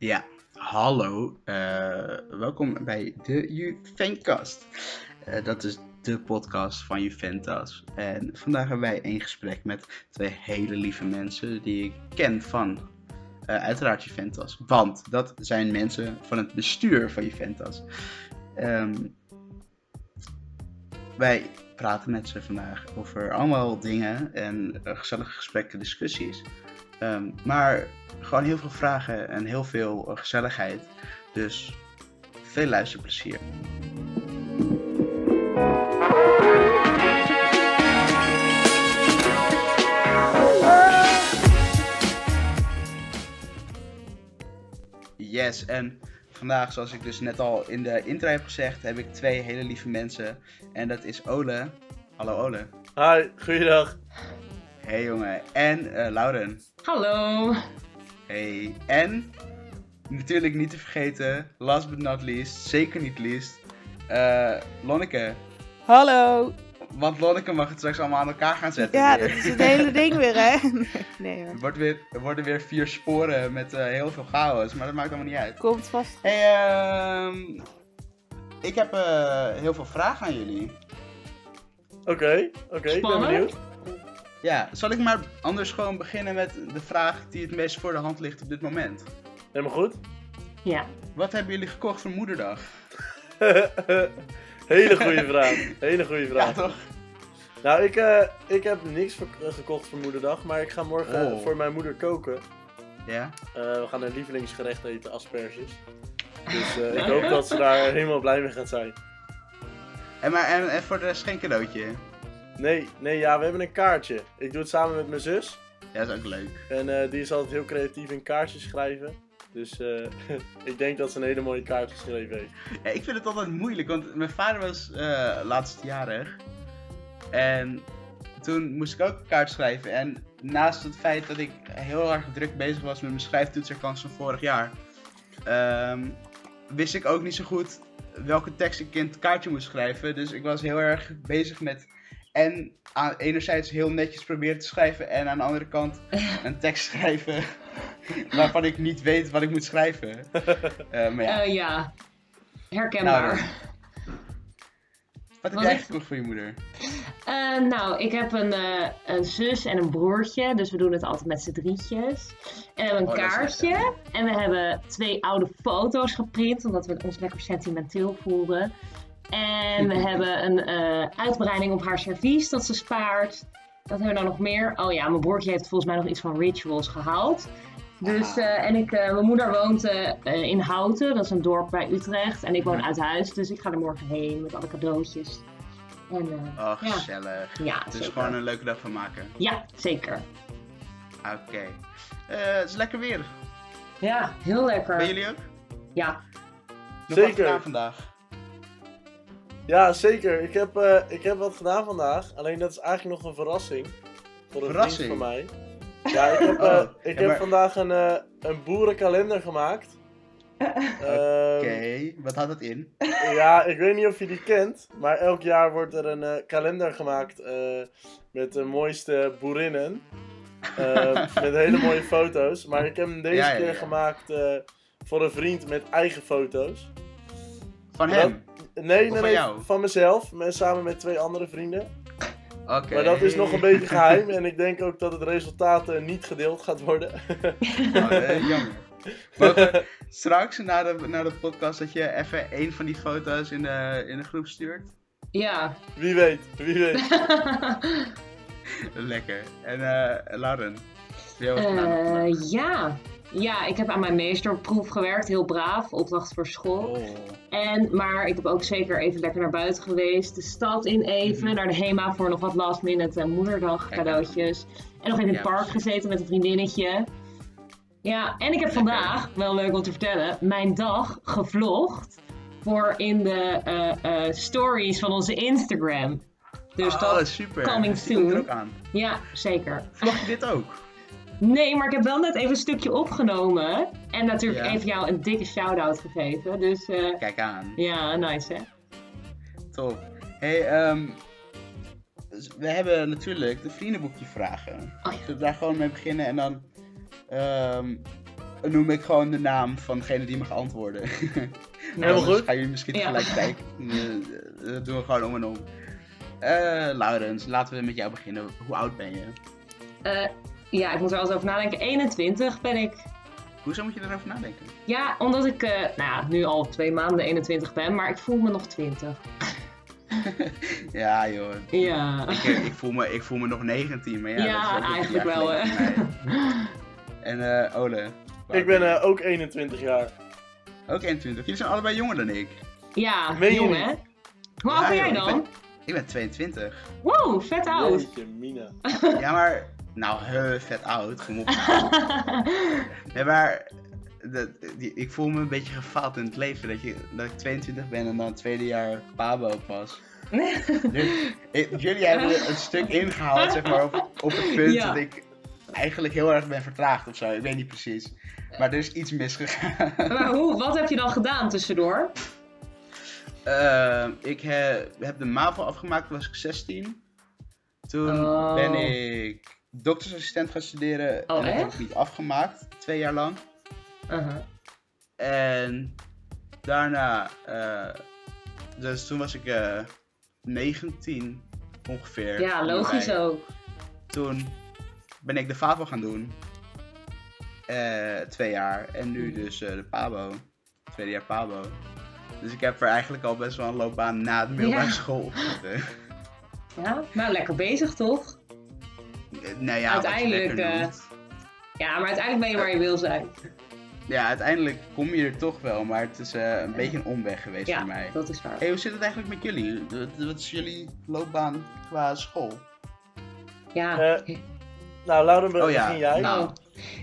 Ja, hallo. Eh, welkom bij de Juvencast. Uh, dat is de podcast van Juventus. En vandaag hebben wij een gesprek met twee hele lieve mensen die ik ken van uh, uiteraard Juventus. Want dat zijn mensen van het bestuur van Juventus. Um, wij praten met ze vandaag over allemaal dingen en gezellige gesprekken, discussies. Um, maar gewoon heel veel vragen en heel veel gezelligheid. Dus veel luisterplezier. Yes, en vandaag, zoals ik dus net al in de intro heb gezegd, heb ik twee hele lieve mensen. En dat is Ole. Hallo Ole. Hi, goeiedag. Hey jongen. En uh, Lauren. Hallo. Hey. En natuurlijk niet te vergeten, last but not least, zeker niet least, uh, Lonneke. Hallo. Want Lonneke mag het straks allemaal aan elkaar gaan zetten. Ja, dat is het hele ding weer, hè? Nee, hoor. Er, wordt weer, er worden weer vier sporen met uh, heel veel chaos, maar dat maakt allemaal niet uit. Komt vast. Hey, uh, ik heb uh, heel veel vragen aan jullie. Oké, okay, oké, okay, ik ben benieuwd. Ja, zal ik maar anders gewoon beginnen met de vraag die het meest voor de hand ligt op dit moment? Helemaal goed. Ja. Wat hebben jullie gekocht voor moederdag? Hele goede vraag. Hele goede vraag. Ja, toch? Nou, ik, uh, ik heb niks gekocht voor moederdag, maar ik ga morgen Oh. voor mijn moeder koken. Ja? Uh, we gaan een lievelingsgerecht eten, asperges. Dus uh, ik hoop dat ze daar helemaal blij mee gaat zijn. En, maar, en, en voor de rest geen cadeautje? Nee, nee, ja, we hebben een kaartje. Ik doe het samen met mijn zus. Ja, dat is ook leuk. En die is altijd heel creatief in kaartjes schrijven. Dus uh, ik denk dat ze een hele mooie kaart geschreven heeft. Ja, ik vind het altijd moeilijk, want mijn vader was uh, laatstjarig. En toen moest ik ook een kaart schrijven. En naast het feit dat ik heel erg druk bezig was met mijn schrijftoetserkans van vorig jaar, um, wist ik ook niet zo goed welke tekst ik in het kaartje moest schrijven. Dus ik was heel erg bezig met en aan, enerzijds heel netjes proberen te schrijven en aan de andere kant een tekst schrijven waarvan ik niet weet wat ik moet schrijven. Uh, maar ja. Uh, ja. herkenbaar. Nou, wat heb jij gekocht voor je moeder? Uh, nou, ik heb een, een, zus en een broertje, dus we doen het altijd met z'n drietjes. En we hebben een Oh, kaartje en we hebben twee oude foto's geprint, omdat we ons lekker sentimenteel voelden. En we hebben een uh, uitbreiding op haar servies dat ze spaart. Wat hebben we dan nog meer? Oh ja, mijn broertje heeft volgens mij nog iets van rituals gehaald. Dus, uh, en ik, uh, mijn moeder woont uh, in Houten, dat is een dorp bij Utrecht. En ik woon uit huis, dus ik ga er morgen heen met alle cadeautjes. En, Oh, ja. gezellig. Ja, Dus zeker. gewoon een leuke dag van maken. Ja, zeker. Oké. Eh, het is lekker weer. Ja, heel lekker. Bij jullie ook? Ja. Nog Zeker. wat gedaan vandaag? Ja, zeker. Ik heb, uh, ik heb wat gedaan vandaag. Alleen dat is eigenlijk nog een verrassing. Voor een Verrassing? vriend van mij. Ja, ik heb, uh, Oh, ik ja, heb maar- vandaag een, uh, een boerenkalender gemaakt. Oké, wat houdt dat in? ja, ik weet niet of je die kent. Maar elk jaar wordt er een eh, kalender gemaakt eh, met de mooiste boerinnen. Eh, met hele mooie foto's. Maar ik heb hem deze Ja, ja, keer gemaakt eh, voor een vriend met eigen foto's. Van Dat- hem? Nee, nee, van jou? van mezelf. met- Samen met twee andere vrienden. Oké. Maar dat is nog een beetje geheim. En ik denk ook dat het resultaat eh, niet gedeeld gaat worden. Oh, eh, jammer. Mogen straks na de, na de podcast dat je even een van die foto's in de, in de groep stuurt? Ja. Wie weet, wie weet. Lekker. En eh Lauren? ja. Ja, ik heb aan mijn meesterproef gewerkt, heel braaf, opdracht voor school. Oh. En, maar ik heb ook zeker even lekker naar buiten geweest. De stad in even, Mhm. naar de HEMA voor nog wat last minute moederdag Kijk aan. cadeautjes. En nog in het Ja. park gezeten met een vriendinnetje. Ja, en ik heb vandaag, wel leuk om te vertellen, mijn dag gevlogd voor in de eh, eh, stories van onze Instagram. Dus oh, dat, super. coming er soon. ook aan. ja, zeker. Vlog je dit ook? Nee, maar ik heb wel net even een stukje opgenomen. En natuurlijk Ja. even jou een dikke shout-out gegeven. Dus eh, Kijk aan. ja, nice hè. Top. Hey, ehm, dus we hebben natuurlijk de vriendenboekje vragen. Oh ja. Zullen we daar gewoon mee beginnen en dan... ehm, noem ik gewoon de naam van degene die mag antwoorden. Helemaal Anders goed. Gaan jullie misschien Ja. tegelijk kijken. Eh, Dat doen we gewoon om en om. Eh Laurens, laten we met jou beginnen. Hoe oud ben je? Eh, ja, ik moet er wel eens over nadenken. 21 ben ik. Hoezo moet je erover nadenken? Ja, omdat ik eh, nou ja, nu al twee maanden 21 ben, maar ik voel me nog 20. Ja joh. Ja. Ik, eh, ik, voel me, ik voel me nog 19, maar ja. Ja, dat is eigenlijk wel, hè. En eh Ole? Ik ben eh, ook 21 jaar. Ook 21. Jullie zijn allebei jonger dan ik. Ja, jong hè? Hoe oud ben jij ik dan? Ik ben 22. Wow, vet oud. Jeetje, Mina. ja, maar... Nou, he, vet oud. Kom op. Nee, maar... Dat, die, ik voel me een beetje gefaald in het leven. Dat, je, dat ik 22 ben en dan het tweede jaar Pabo pas. Dus, ik- jullie hebben een stuk ingehaald, zeg maar, op, op het punt Ja. dat ik eigenlijk heel erg ben vertraagd of zo. Ik weet niet precies. Maar er is iets misgegaan. maar hoe, wat heb je dan gedaan tussendoor? Ehm, ik heb, heb de MAVO afgemaakt, toen was ik 16. Toen Oh. ben ik doktersassistent gaan studeren. Oh, en dat heb ik niet afgemaakt, twee jaar lang. Uh-huh. En daarna, eh, dus toen was ik eh 19 ongeveer. Ja, logisch ook. Toen ben ik de FAVO gaan doen. Eh, twee jaar. En nu dus eh, de PABO. Tweede jaar PABO. Dus ik heb er eigenlijk al best wel een loopbaan na de middelbare Ja. school op zitten. Ja, nou lekker bezig toch? Nou ja, Uiteindelijk, eh. Ja, maar uiteindelijk ben je waar je wil zijn. Ja, uiteindelijk kom je er toch wel. Maar het is eh, een beetje een omweg geweest Ja, voor mij. dat is waar. Hey, hoe zit het eigenlijk met jullie? Wat- is jullie loopbaan qua school? Ja. Eh, Nou, Lauren, Oh ja, begin jij. nou. Oh.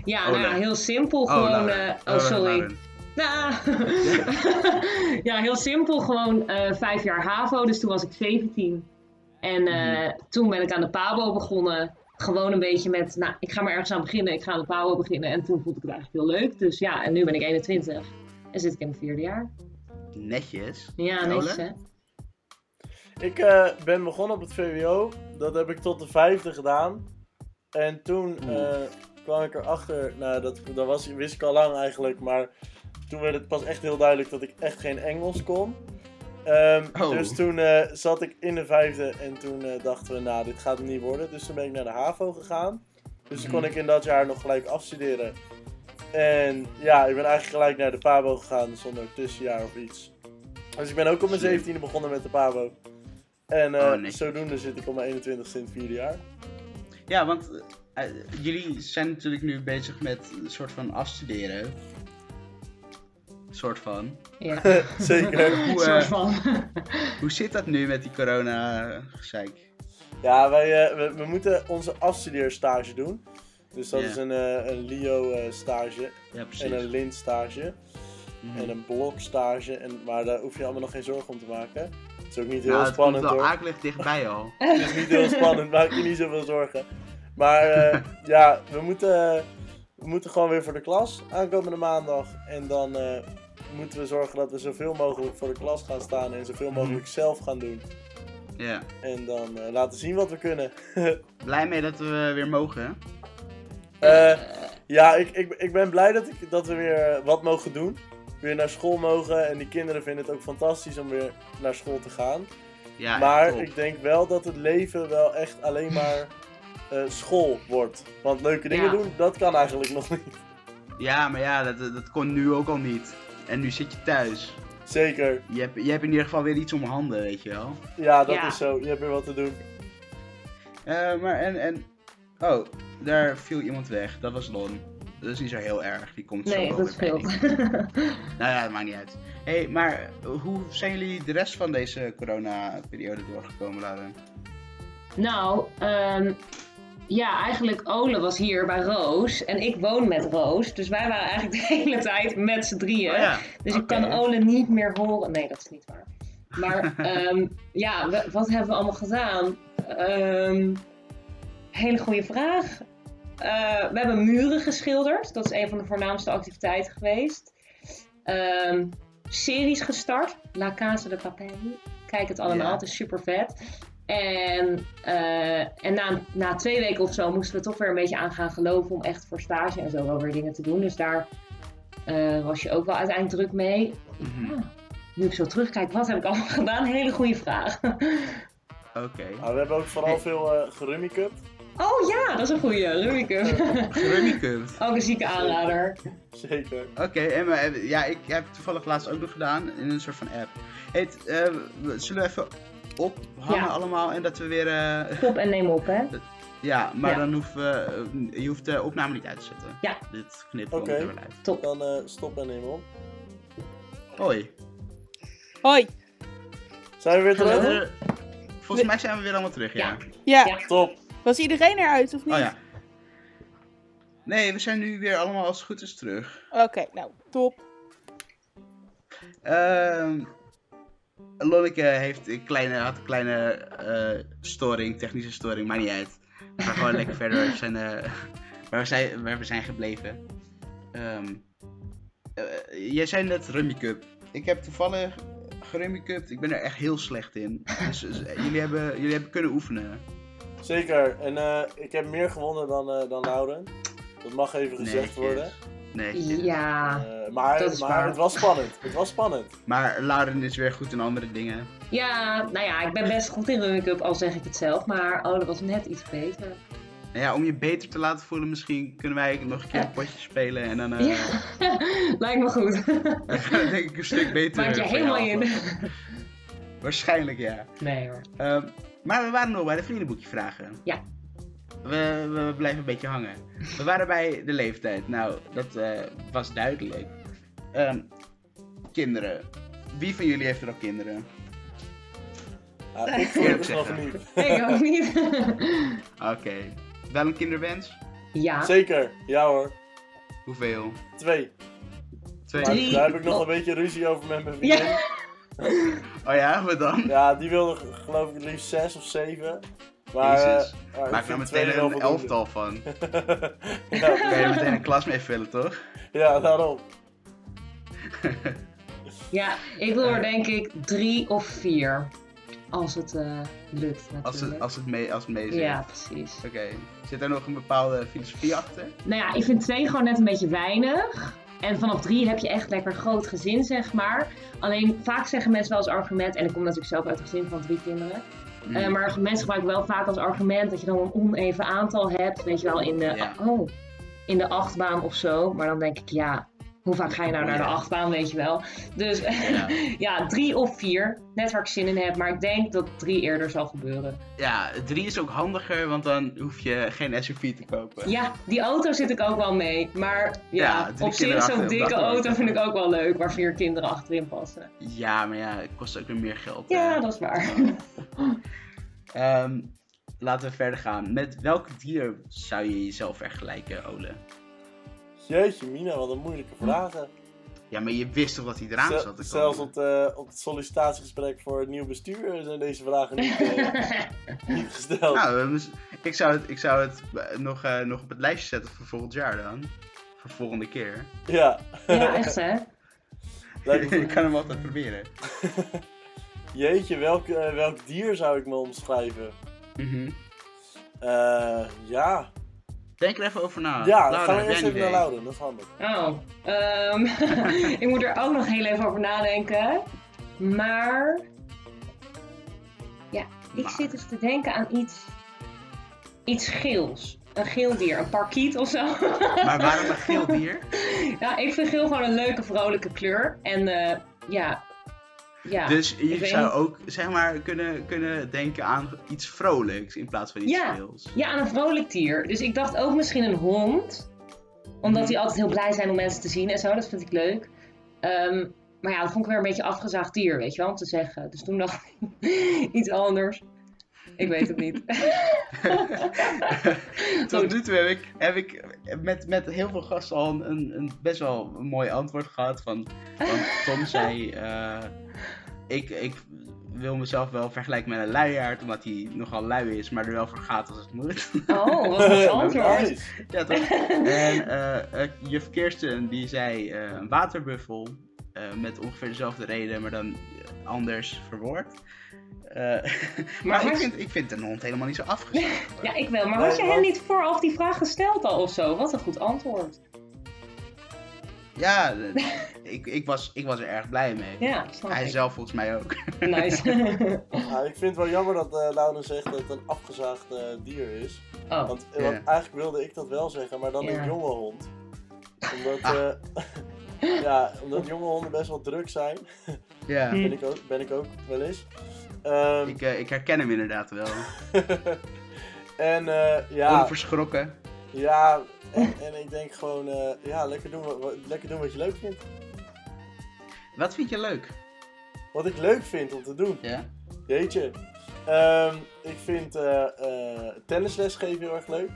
Ja, Oh, nou ja, heel simpel. Gewoon. Lauren. eh, oh, sorry. Lauren. Nou, ja, heel simpel. Gewoon eh, vijf jaar HAVO, dus toen was ik 17. En eh, Mhm. toen ben ik aan de PABO begonnen. Gewoon een beetje met, nou, ik ga maar ergens aan beginnen. Ik ga aan de PABO beginnen. En toen vond ik het eigenlijk heel leuk. Dus ja, en nu ben ik 21. En zit ik in mijn vierde jaar. Netjes. Ja, netjes hè. Ik eh, ben begonnen op het VWO. Dat heb ik tot de vijfde gedaan. En toen Oeh. eh, kwam ik erachter, nou dat, dat was, wist ik al lang eigenlijk, maar toen werd het pas echt heel duidelijk dat ik echt geen Engels kon. Ehm, Oh. Dus toen eh, zat ik in de vijfde en toen eh, dachten we, nou dit gaat hem niet worden. Dus toen ben ik naar de HAVO gegaan. Dus toen kon Mhm. ik in dat jaar nog gelijk afstuderen. En ja, ik ben eigenlijk gelijk naar de PABO gegaan zonder tussenjaar of iets. Dus ik ben ook op mijn. 17e begonnen met de PABO. En eh, Oh, netjes. zodoende zit ik op mijn 21ste in het vierde jaar. Ja, want jullie zijn natuurlijk nu bezig met een soort van afstuderen. Soort van. Ja, Zeker. Hoe, soort eh, van. hoe zit dat nu met die corona-gezeik? Ja, wij, eh, we, we moeten onze afstudeerstage doen. Dus dat is een, eh, een LIO-stage Ja, en een LIN-stage. Mhm. En een blokstage, en, maar daar hoef je allemaal nog geen zorgen om te maken. Het is ook niet heel nou, het spannend komt wel hoor. akelig dichtbij al. Het is niet heel spannend, maak je niet zoveel zorgen. Maar eh, ja, we moeten, we moeten gewoon weer voor de klas aankomende maandag. En dan eh, moeten we zorgen dat we zoveel mogelijk voor de klas gaan staan en zoveel mogelijk zelf gaan doen. Ja. En dan eh, laten zien wat we kunnen. Blij mee dat we weer mogen. hè? Eh, ja, ik, ik, ik ben blij dat, ik, dat we weer eh, wat mogen doen. Weer naar school mogen. En die kinderen vinden het ook fantastisch om weer naar school te gaan. Ja, maar top. ik denk wel dat het leven wel echt alleen maar school wordt. Want leuke dingen Ja. doen, dat kan eigenlijk nog niet. Ja, maar ja, dat, dat kon nu ook al niet. En nu zit je thuis. Zeker. Je hebt, je hebt in ieder geval weer iets om handen, weet je wel. Ja, dat Ja. is zo. Je hebt weer wat te doen. Eh, maar en, en... Oh, daar viel iemand weg. Dat was Lon. Dat is niet zo heel erg. Die komt Nee, zo dat wel weer bij. scheelt. Nou ja, dat maakt niet uit. Hé, hey, maar hoe zijn jullie de rest van deze corona-periode doorgekomen, Lauren? Nou, ehm, ja, eigenlijk Ole was hier bij Roos en ik woon met Roos. Dus wij waren eigenlijk de hele tijd met z'n drieën. Oh ja, Dus ik kan Ole niet meer horen. Nee, dat is niet waar. Maar ehm, ja, we- wat hebben we allemaal gedaan? Ehm, hele goede vraag. Eh, we hebben muren geschilderd. Dat is een van de voornaamste activiteiten geweest. Ehm, series gestart. La Casa de Papel. Kijk het allemaal, Ja. het is super vet. En, eh, en na, na twee weken of zo moesten we toch weer een beetje aan gaan geloven om echt voor stage en zo wel weer dingen te doen. Dus daar eh, was je ook wel uiteindelijk druk mee. Mhm. Ah, nu ik zo terugkijk, wat heb ik allemaal gedaan? Hele goede vraag. Oké. Nou, we hebben ook vooral Hey. veel eh cup. Oh ja, dat is een goede. Rummikub. Rummikub. ook een zieke aanrader. Zeker. Oké, en maar, ja, ik heb het toevallig laatst ook nog gedaan in een soort van app. Heet, eh, we- zullen we even ophangen Ja. allemaal en dat we weer... eh, Top en neem op, hè? ja, maar Ja. dan hoeven we... eh, je hoeft de opname niet uit te zetten. Ja. Dit knippen we okay. Top. Dan eh, stop en neem op. Hoi. Hoi. Zijn we weer terug? Volgens mij zijn we weer allemaal terug, ja. Ja, Ja. Top. was iedereen eruit of niet? Oh ja. Nee, we zijn nu weer allemaal als het goed is terug. Oké, nou, top. Ehm Lonneke heeft een kleine, had een kleine eh, storing, technische storing, maar niet uit. We gaan gewoon lekker verder. We zijn, eh, waar, we zijn, waar we zijn gebleven. Ehm eh, jij zei net Rummy Cup. Ik heb toevallig gerummy cup. Ik ben er echt heel slecht in. Dus eh, jullie, hebben, jullie hebben kunnen oefenen. Zeker. En eh, ik heb meer gewonnen dan, eh dan Lauren. Dat mag even gezegd worden. Netjes. Ja. Eh, maar Dat is maar waar. het was spannend. Het was spannend. Maar Lauren is weer goed in andere dingen. Ja, nou ja, ik ben best goed in Running Cup, al zeg ik het zelf. Maar oh, dat was net iets beter. Nou ja, om je beter te laten voelen, misschien kunnen wij nog een keer een potje spelen. En dan, eh, Ja, lijkt me goed. dan denk ik een stuk beter. Maak je van helemaal in. Waarschijnlijk ja. Nee hoor. Ehm, maar we waren nog bij de vriendenboekje vragen. Ja. We, we blijven een beetje hangen. We waren bij de leeftijd. Nou, dat eh, was duidelijk. Ehm, kinderen. Wie van jullie heeft er al kinderen? Ja, ik Eerlijk nog zeggen. niet. Ik ook niet. Oké. Wel een kinderwens? ja. Zeker. Ja hoor. Hoeveel? Twee. Twee? Maar Drie. daar heb ik nog een beetje ruzie over met mijn vriendin. Ja. Oh ja, wat dan? Ja, die wilde geloof ik het liefst zes of zeven. Maar, Jezus. eh, maar ik Maak er twee meteen een elftal van. ja, Kan je er meteen een klas mee vullen, toch? ja, daarom. ja, ik wil er denk ik drie of vier. Als het eh, lukt natuurlijk. Als het, als het mee, als het mee zit. Ja, precies. Oké. Zit er nog een bepaalde filosofie achter? Nou ja, ik vind twee gewoon net een beetje weinig. En vanaf drie heb je echt lekker groot gezin, zeg maar. Alleen vaak zeggen mensen wel als argument, en ik kom natuurlijk zelf uit een gezin van drie kinderen. Mm. eh, maar mensen gebruiken wel vaak als argument dat je dan een oneven aantal hebt. Weet je wel, in de, Ja. oh, in de achtbaan of zo. Maar dan denk ik, ja, hoe vaak ga je nou naar de achtbaan, weet je wel. Dus Ja. ja, drie of vier. Net waar ik zin in heb. Maar ik denk dat drie eerder zal gebeuren. Ja, drie is ook handiger, want dan hoef je geen SUV te kopen. Ja, die auto zit ik ook wel mee. Maar ja, op zich zo'n dikke auto vind ik ook wel leuk. Waar vier kinderen achterin passen. Ja, maar ja, het kost ook weer meer geld. Ja, dat is waar. Ehm, laten we verder gaan. Met welk dier zou je jezelf vergelijken, Ole? Jeetje, Mina, wat een moeilijke vragen. Ja, maar je wist toch dat hij eraan zat te komen? zelfs op, de, op het sollicitatiegesprek voor het nieuw bestuur zijn deze vragen niet, eh, niet gesteld. Nou, moes- ik zou het, ik zou het eh, nog, eh, nog op het lijstje zetten voor volgend jaar dan. Voor volgende keer. Ja. ja, echt hè? Ik kan hem altijd proberen. Jeetje, welk, eh, welk dier zou ik me omschrijven? Mhm. Eh, ja. Denk er even over na. ja, dan Laura, gaan we eerst even naar? Lauren, dat is handig. Oh, ehm, ik moet er ook nog heel even over nadenken. Maar, ja, ik Maar. zit dus te denken aan iets, iets geels. Een geel dier, een parkiet of zo. Maar waarom een geel dier? ja, ik vind geel gewoon een leuke, vrolijke kleur. En eh, ja, ja. Dus je zou ook zeg maar kunnen, kunnen denken aan iets vrolijks in plaats van iets Ja. geels. Ja, aan een vrolijk dier. Dus ik dacht ook misschien een hond. Omdat Mhm. die altijd heel blij zijn om mensen te zien en zo. Dat vind ik leuk. Ehm, maar ja, dat vond ik weer een beetje afgezaagd dier, weet je wel, om te zeggen. Dus toen dacht ik iets anders. Ik weet het niet. Tot nu toe heb ik, heb ik met, met heel veel gasten al een, een, best wel een mooi antwoord gehad. Van, van Tom zei, eh, ik, ik wil mezelf wel vergelijken met een luiaard, omdat hij nogal lui is, maar er wel voor gaat als het moet. Oh, wat een goed antwoord. Nice. ja, toch? En eh, eh, juf Kirsten die zei eh, een waterbuffel, eh, met ongeveer dezelfde reden, maar dan anders verwoord. Eh, maar ik vind, ik vind een hond helemaal niet zo hoor. Ja, ik wel. Maar Nee, had je hem niet vooraf die vraag gesteld al of zo? Wat een goed antwoord. Ja, eh, ik, ik, was, ik was er erg blij mee. Ja, snap Hij ik. zelf volgens mij ook. Nice. Ja, ik vind het wel jammer dat eh Laura zegt dat het een afgezaagd eh, dier is. oh, Want, eigenlijk wilde ik dat wel zeggen, maar dan een jonge hond. Omdat, Ah. eh, ja, omdat jonge honden best wel druk zijn. Ja. Ben ik ook, ben ik ook wel eens. Ehm, ik, eh, ik herken hem inderdaad wel. en eh, ja, Onverschrokken. ja en, en ik denk gewoon, eh, ja, lekker doen, wat, lekker doen wat je leuk vindt. Wat vind je leuk? Wat ik leuk vind om te doen. Ja? Jeetje. Ehm, ik vind eh eh, tennisles geven heel erg leuk.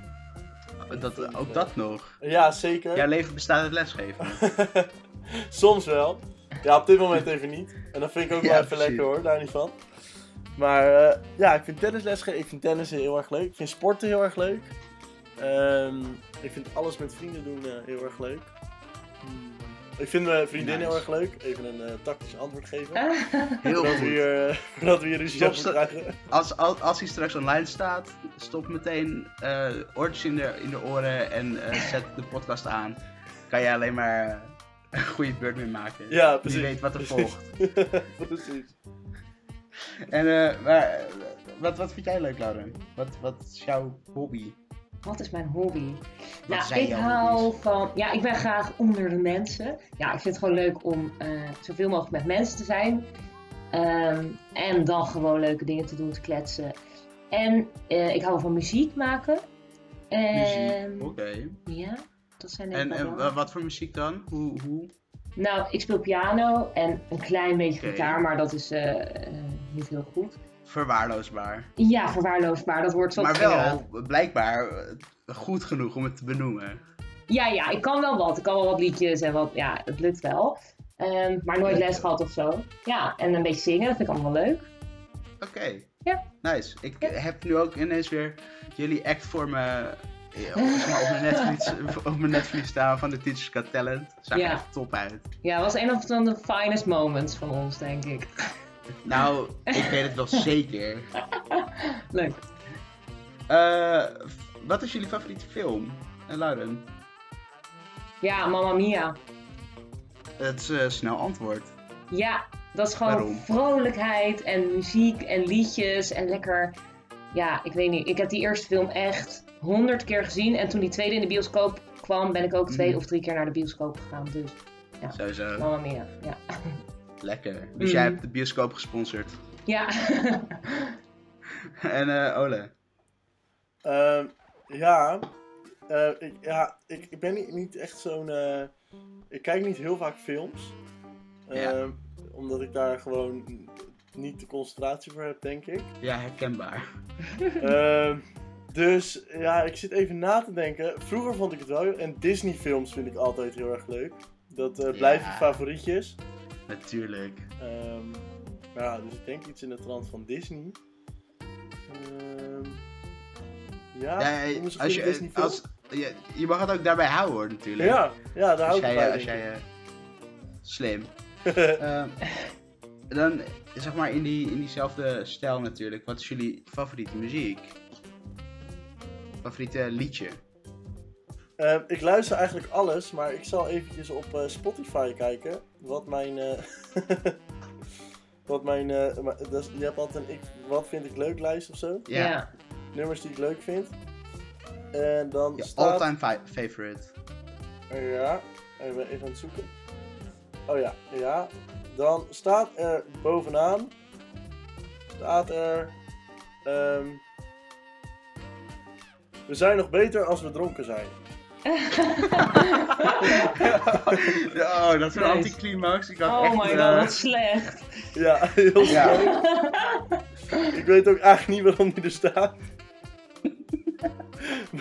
Dat, ook dat nog. Ja, zeker. Jouw leven bestaat uit lesgeven. Soms wel. Ja, op dit moment even niet. En dat vind ik ook Ja, wel even precies. lekker hoor, daar niet van. Maar ja, ik vind tennisles ik vind tennissen heel erg leuk. Ik vind sporten heel erg leuk. Ehm, ik vind alles met vrienden doen eh, heel erg leuk. Hmm. Ik vind mijn vriendin Nice. heel erg leuk. Even een eh, tactisch antwoord geven. Heel we goed. hier, eh, voordat we hier ruzie Stop krijgen. Als, als, als hij straks online staat, stop meteen eh oortjes in de, in de oren en eh, zet de podcast aan. Kan je alleen maar een goede beurt mee maken. Ja, precies. Wie weet wat er Precies. volgt. Precies. En eh, maar, wat, wat vind jij leuk, Lauren? Wat, wat is jouw hobby? Wat is mijn hobby? nou, ik hou hobby's? van. Ja, ik ben graag onder de mensen. Ja, ik vind het gewoon leuk om eh, zoveel mogelijk met mensen te zijn. Ehm, en dan gewoon leuke dingen te doen, te kletsen. En eh, ik hou van muziek maken. En Muziek? Oké. ja, dat zijn denk En, en wat voor muziek dan? Hoe, hoe? Nou, ik speel piano en een klein beetje gitaar, maar dat is eh, niet heel goed. Verwaarloosbaar. Ja, verwaarloosbaar, dat wordt zo Maar wel blijkbaar eh, goed genoeg om het te benoemen. Ja, ja, ik kan wel wat. Ik kan wel wat liedjes en wat, ja, het lukt wel. Ehm, maar nooit les gehad of zo. Ja, en een beetje zingen, dat vind ik allemaal leuk. Oké. Ja. Nice. Ik Ja. heb nu ook ineens weer jullie act voor me eh, op, mijn netvlies, op mijn netvlies staan van de Teachers Got Talent. Zag er echt top uit. Ja, was een van de finest moments van ons, denk ik. Nou, ik weet het wel zeker. Leuk. Eh, wat is jullie favoriete film? En Lauren? Ja, Mamma Mia. Het is eh, snel antwoord. Ja, dat is gewoon Waarom? vrolijkheid en muziek en liedjes en lekker... Ja, ik weet niet. Ik heb die eerste film echt honderd keer gezien. En toen die tweede in de bioscoop kwam, ben ik ook twee Mhm. of drie keer naar de bioscoop gegaan. Dus Sowieso. Mamma Mia, ja. Lekker. Dus Mm. jij hebt de bioscoop gesponsord. Ja. en eh Ole? Ehm, ja, eh, ik, ja ik, ik ben niet, niet echt zo'n. eh, ik kijk niet heel vaak films. Ja. Ehm, Omdat ik daar gewoon niet de concentratie voor heb, denk ik. Ja, herkenbaar. Ehm, dus ja, ik zit even na te denken. Vroeger vond ik het wel. En Disney films vind ik altijd heel erg leuk. Dat eh, blijven Ja. favorietjes. Natuurlijk. Maar ja, dus ik denk iets in de trant van Disney. Ehm, ja, als je, als, je, je mag het ook daarbij houden hoor, natuurlijk. Ja, ja, daar hou ik jij, bij. eh, als jij eh, slim. Ehm, dan, zeg maar, in, die, in diezelfde stijl natuurlijk. Wat is jullie favoriete muziek? Favoriete liedje? Ehm, ik luister eigenlijk alles, maar ik zal eventjes op eh, Spotify kijken. Wat mijn. eh, wat mijn. eh, is- je hebt altijd een ik, wat vind ik leuk lijst of zo. Ja. Nummers die ik leuk vind. En dan je staat. all-time fi- favorite. Ja, even, even aan het zoeken. Oh ja, ja. Dan staat er bovenaan. Staat er. ehm, we zijn nog beter als we dronken zijn. Oh, dat is een anticlimax. Ik had Oh echt, my god, eh, wat slecht. Ja, heel Ja. slecht. Ik weet ook eigenlijk niet waarom die er staat.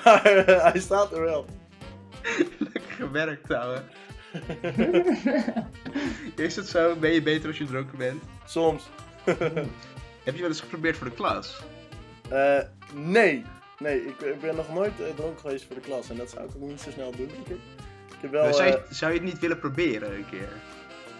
maar eh, hij staat er wel. Lekker gewerkt, ouwe. Is het zo? Ben je beter als je dronken bent? Soms. Heb je wel eens geprobeerd voor de klas? Eh, nee. Nee, ik, ik ben nog nooit eh, dronken geweest voor de klas. En dat zou ik ook niet zo snel doen, denk ik. Ik heb wel... Maar zou, eh, je, zou je het niet willen proberen een keer?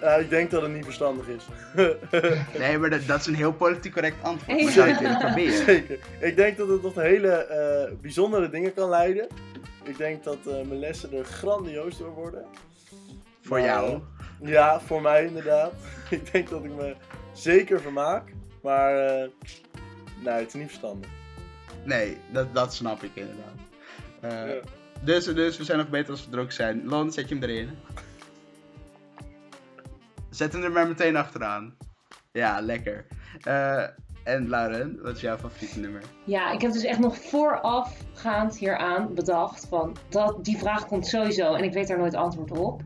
Ja, ik denk dat het niet verstandig is. Nee, maar dat, dat is een heel politiek correct antwoord. Maar zou je het willen proberen? Zeker. Ik denk dat het tot hele eh, bijzondere dingen kan leiden. Ik denk dat eh, mijn lessen er grandioos door worden. Voor Maar, jou. Ja, voor mij inderdaad. ik denk dat ik me zeker vermaak. Maar eh, nee, het is niet verstandig. Nee, dat, dat snap ik inderdaad. Eh, Ja. dus, dus we zijn nog beter als we dronken zijn. Lon, zet je hem erin. Zet hem er maar meteen achteraan. Ja, lekker. Eh, en Lauren, wat is jouw favoriete nummer? Ja, ik heb dus echt nog voorafgaand hieraan bedacht van dat die vraag komt sowieso en ik weet daar nooit antwoord op.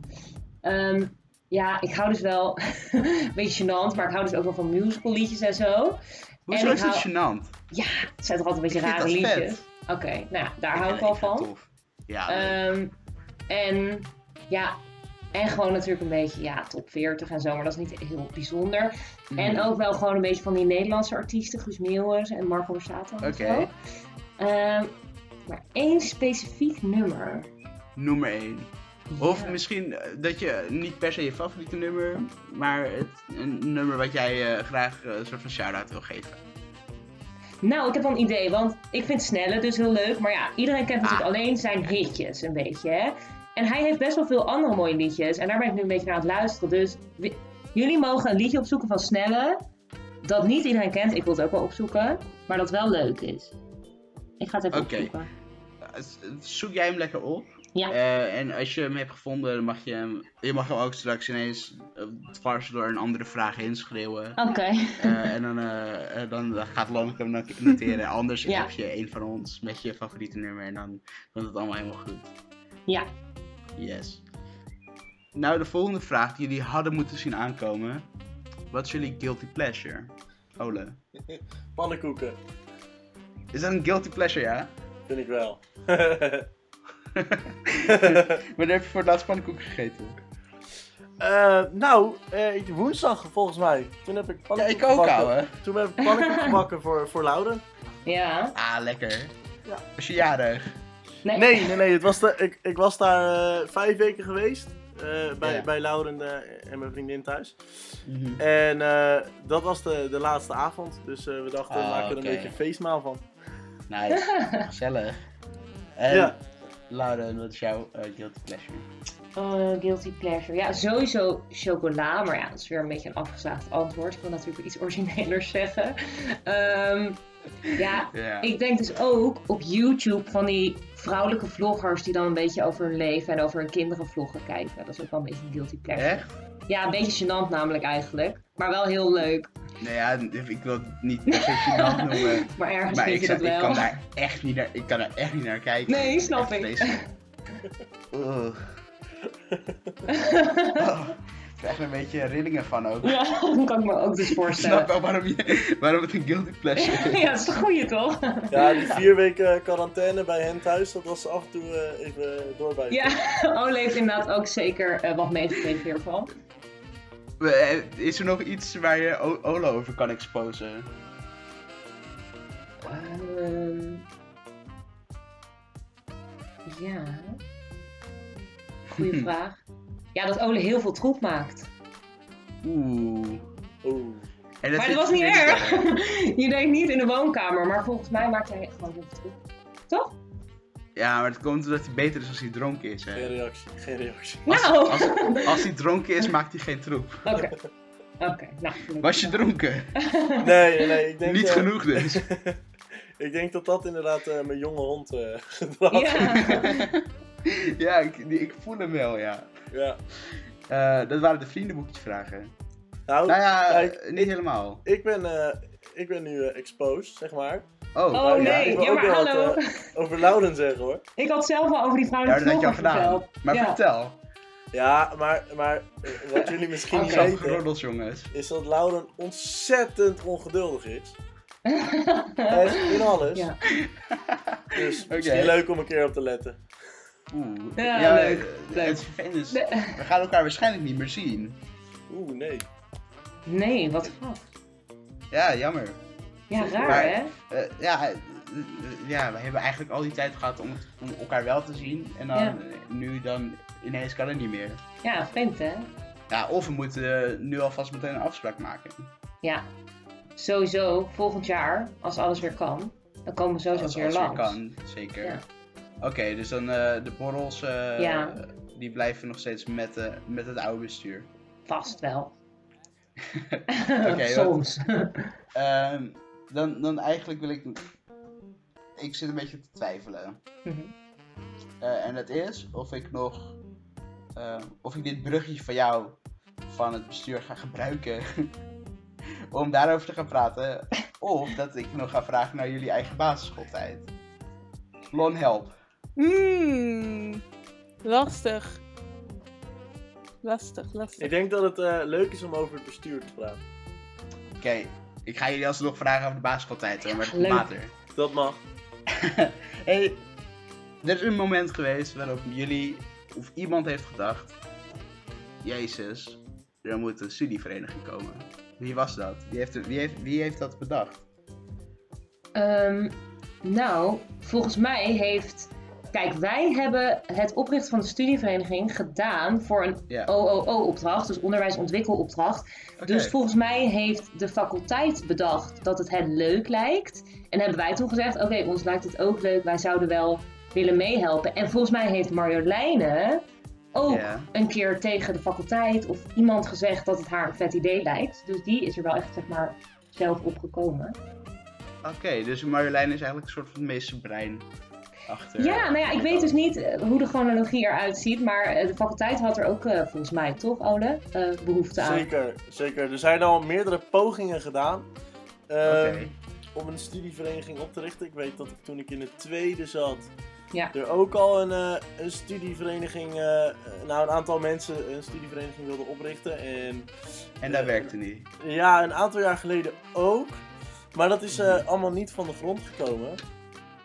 Ehm, ja, ik hou dus wel een beetje gênant, maar ik hou dus ook wel van musical liedjes en zo. Hoezo En is ik het gênant? Ja, het zijn toch altijd een beetje rare liedjes. Oké, nou ja, daar hou ik wel van. tof. Ja. Ehm, en ja, en gewoon natuurlijk een beetje ja, top 40 en zo, maar dat is niet heel bijzonder. En Mhm. ook wel gewoon een beetje van die Nederlandse artiesten, Guus Meeuwis en Marco Borsato en Oké. zo. Ehm, maar één specifiek nummer. Nummer 1. Of misschien eh, dat je niet per se je favoriete nummer, maar het, een nummer wat jij eh, graag eh, een soort van shout-out wil geven. Nou, ik heb wel een idee, want ik vind Snelle dus heel leuk. Maar ja, iedereen kent natuurlijk Ah. alleen zijn hitjes een beetje, hè. En hij heeft best wel veel andere mooie liedjes. En daar ben ik nu een beetje naar aan het luisteren. Dus jullie mogen een liedje opzoeken van Snelle. Dat niet iedereen kent. Ik wil het ook wel opzoeken. Maar dat wel leuk is. Ik ga het even Oké. opzoeken. Eh, Zoek jij hem lekker op. Ja. Eh, en als je hem hebt gevonden, dan mag je hem, je mag hem ook straks ineens uh, dwars door een andere vraag heen schreeuwen. Oké. Eh, en dan, eh, eh, dan gaat Lon hem not- noteren. Anders Ja. heb je een van ons met je favoriete nummer en dan komt het allemaal helemaal goed. Ja. Yes. Nou, de volgende vraag die jullie hadden moeten zien aankomen. Wat is jullie guilty pleasure? Ole. Pannenkoeken, Is dat een guilty pleasure, ja? vind ik wel. Wanneer heb je voor het laatst pannenkoeken gegeten? Eh, nou, eh, woensdag volgens mij. Toen heb ik Ja, ik ook, gebakken. Toen heb ik pannenkoeken gebakken voor, voor Lauren. Ja. Ah, lekker. Ja. Was je jarig? Nee. Nee, nee, nee. Het was de, ik, ik was daar eh, vijf weken geweest. eh, bij, Ja. bij Lauren en mijn vriendin thuis. En eh, dat was de, de laatste avond. Dus eh, we dachten, we Ah, maken er een beetje een feestmaal van. Nice. Gezellig. En Ja. Lauren, wat is jouw eh, guilty pleasure? Oh, guilty pleasure. Ja, sowieso chocola. Maar ja, dat is weer een beetje een afgeslaagd antwoord. Ik wil natuurlijk iets originelers zeggen. Ehm, ja, Ja. ik denk dus ook op YouTube van die vrouwelijke vloggers die dan een beetje over hun leven en over hun kinderen vloggen kijken. Dat is ook wel een beetje een guilty pleasure. Echt? Ja, een beetje gênant namelijk eigenlijk. Maar wel heel leuk. Nee, ja, ik wil het niet per se gênant noemen. Maar ergens Maar ik, je zou- dat ik wel. kan daar echt niet naar, ik kan daar echt niet naar kijken. Nee, snap ik. Oh, ik krijg er een beetje rillingen van ook. Ja, dat kan ik me ook dus Ik snap voorstellen. wel waarom, je, waarom het een guilty pleasure is. Ja, dat is een goeie toch? Ja, die vier weken quarantaine bij hen thuis, dat was af en toe eh, even doorbij. Ja, Ole heeft inderdaad ook zeker eh, wat meegekregen hiervan. Eh, Is er nog iets waar je O- Olo over kan exposen? Ehm, ja. Goeie vraag. Ja, dat Ole heel veel troep maakt. Oeh. Oeh. En dat maar dat was niet erg. Je denkt niet in de woonkamer, maar volgens mij maakt hij gewoon heel veel troep. Toch? Ja, maar het komt omdat hij beter is als hij dronken is. Hè. Geen reactie, geen reactie. Nou! Als, als hij dronken is, maakt hij geen troep. Oké. Oké, nou. Was je dronken? Nee, nee. Ik denk, Niet eh, genoeg dus. ik denk dat dat inderdaad eh, mijn jonge hond eh gedrag is. Ja. ja, ik, ik voel hem wel, ja. Ja. Eh, dat waren de vriendenboekjesvragen. Nou, Nou ja, kijk, niet helemaal. ik ben, eh, ik ben nu eh, exposed, zeg maar. Oh, Oh ja, nee, ja ook maar wat, hallo. eh, Over Lauren zeggen hoor. Ik had zelf al over die ja, vrouwelijke dat had je al vlogger gedaan. verteld. Maar Ja. vertel. Ja, maar, maar eh, wat jullie misschien niet weten, jongens. is dat Lauren ontzettend ongeduldig is. Echt, in alles. Ja. Dus Oké. misschien leuk om een keer op te letten. Oeh. Ja, leuk, leuk. Het is, we gaan elkaar waarschijnlijk niet meer zien. Oeh, nee. Nee, wat gaaf. Ja, jammer. Ja, raar Maar- hè? Eh, ja, eh, eh, ja, we hebben eigenlijk al die tijd gehad om, om elkaar wel te zien. En dan Ja. nu dan ineens kan het niet meer. Ja, vreemd hè? Ja, of we moeten nu alvast meteen een afspraak maken. Ja. Sowieso, volgend jaar, als alles weer kan, dan komen we sowieso Als weer alles weer langs. kan, zeker. Ja. Oké, dus dan de borrels. Ja. die blijven nog steeds met, de, met het oude bestuur. Vast wel. Oké, Soms. Ehm, dan, dan eigenlijk wil ik. Ik zit een beetje te twijfelen. Mhm. Eh, en dat is of ik nog. eh, of ik dit bruggetje van jou van het bestuur ga gebruiken. om daarover te gaan praten. Of dat ik nog ga vragen naar jullie eigen basisschooltijd. Lon help. Hmm. Lastig. Lastig, lastig. Ik denk dat het eh, leuk is om over het bestuur te praten. Oké, ik ga jullie alsnog vragen over de basisschooltijd. hoor, Maar Leuk. later. Dat mag. hey, er is een moment geweest waarop jullie of iemand heeft gedacht: Jezus, er moet een studievereniging komen. Wie was dat? Wie heeft, wie heeft, wie heeft dat bedacht? Ehm, nou, volgens mij heeft. Kijk, wij hebben het oprichten van de studievereniging gedaan voor een. OOO-opdracht, dus onderwijsontwikkelopdracht. Oké. Dus volgens mij heeft de faculteit bedacht dat het hen leuk lijkt. En hebben wij toen gezegd: Oké, ons lijkt het ook leuk, wij zouden wel willen meehelpen. En volgens mij heeft Marjoleine ook een keer tegen de faculteit of iemand gezegd dat het haar een vet idee lijkt. Dus die is er wel echt, zeg maar, zelf opgekomen. Oké, dus Marjolein is eigenlijk een soort van meesterbrein achter. Ja, nou ja, ik weet dus niet eh, hoe de chronologie eruit ziet, maar eh, de faculteit had er ook eh, volgens mij toch, Ole, eh, behoefte aan. Zeker, zeker. Er zijn al meerdere pogingen gedaan ehm, om een studievereniging op te richten. Ik weet dat ik toen ik in het tweede zat, Ja. er ook al een, eh, een studievereniging, eh, nou een aantal mensen een studievereniging wilden oprichten. En En dat werkte niet. ja, een aantal jaar geleden ook. Maar dat is eh, allemaal niet van de grond gekomen.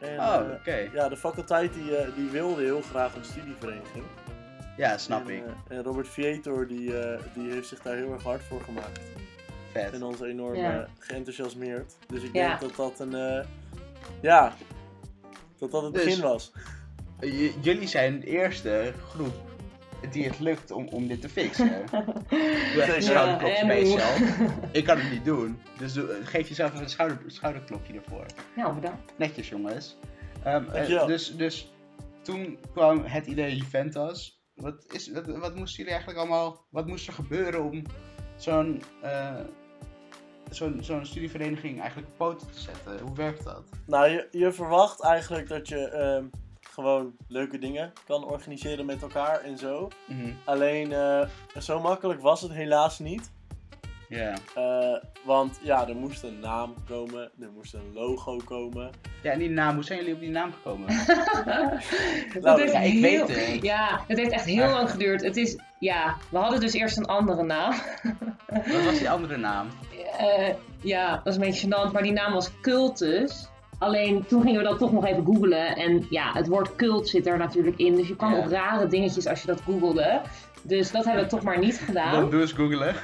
En, Oh, eh, oké. ja, de faculteit die, eh, die wilde heel graag een studievereniging. Ja, snap en, ik. eh, en Robert Vietor die, eh, die heeft zich daar heel erg hard voor gemaakt. Vet. En ons enorm Ja. geenthousiasmeerd. Dus ik Ja. denk dat dat een. eh, ja, dat dat het Dus- begin was. J- jullie zijn de eerste groep die het lukt om, om dit te fixen. Doe even een jezelf. Ik kan het niet doen. Dus doe- geef jezelf even een schouder, schouderklopje ervoor. Nou, bedankt. Netjes jongens. Ehm, eh, dus, dus toen kwam het idee Juventus. Wat, is, wat, wat moesten jullie eigenlijk allemaal... Wat moest er gebeuren om zo'n... eh, zo'n zo'n studievereniging eigenlijk op poten te zetten? Hoe werkt dat? Nou, je, je verwacht eigenlijk dat je ehm, gewoon leuke dingen kan organiseren met elkaar en zo. Mhm. Alleen eh, zo makkelijk was het helaas niet. Ja. Eh, want ja, er moest een naam komen, er moest een logo komen. Ja, en die naam, hoe zijn jullie op die naam gekomen? Dat Nou, heeft ja, ik heel- weet het. Ja, het heeft echt heel lang geduurd. Het is, ja, we hadden dus eerst een andere naam. Wat was die andere naam? Eh, ja, dat is een beetje gênant, maar die naam was Cultus. Alleen toen gingen we dat toch nog even googlen. En ja, het woord cult zit er natuurlijk in. Dus je kwam op rare dingetjes als je dat googelde. Dus dat hebben we toch maar niet gedaan. Dan doe eens googelen.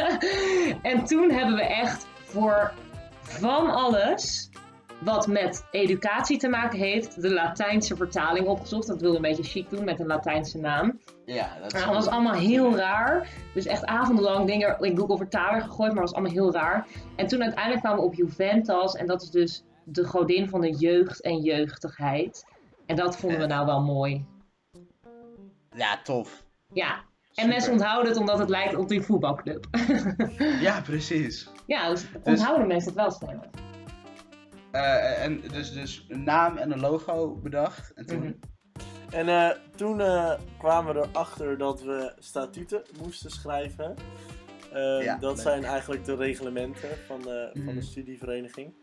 en toen hebben we echt voor van alles wat met educatie te maken heeft, de Latijnse vertaling opgezocht. Dat wilde een beetje chic doen met een Latijnse naam. Ja, dat Maar dat was allemaal heel raar. Dus echt avondenlang dingen in Google Vertaler gegooid, maar dat was allemaal heel raar. En toen uiteindelijk kwamen we op Juventus. En dat is dus de godin van de jeugd en jeugdigheid. En dat vonden we nou wel mooi. Ja, tof. Ja. En Super. mensen onthouden het omdat het lijkt op die voetbalclub. Ja, precies. ja, dus onthouden mensen het wel sneller. Eh, en dus, dus een naam en een logo bedacht. En toen... Mhm. En eh, toen eh, kwamen we erachter dat we statuten moesten schrijven. Eh, Ja, dat leuk. zijn eigenlijk de reglementen van, de van Mhm. de studievereniging.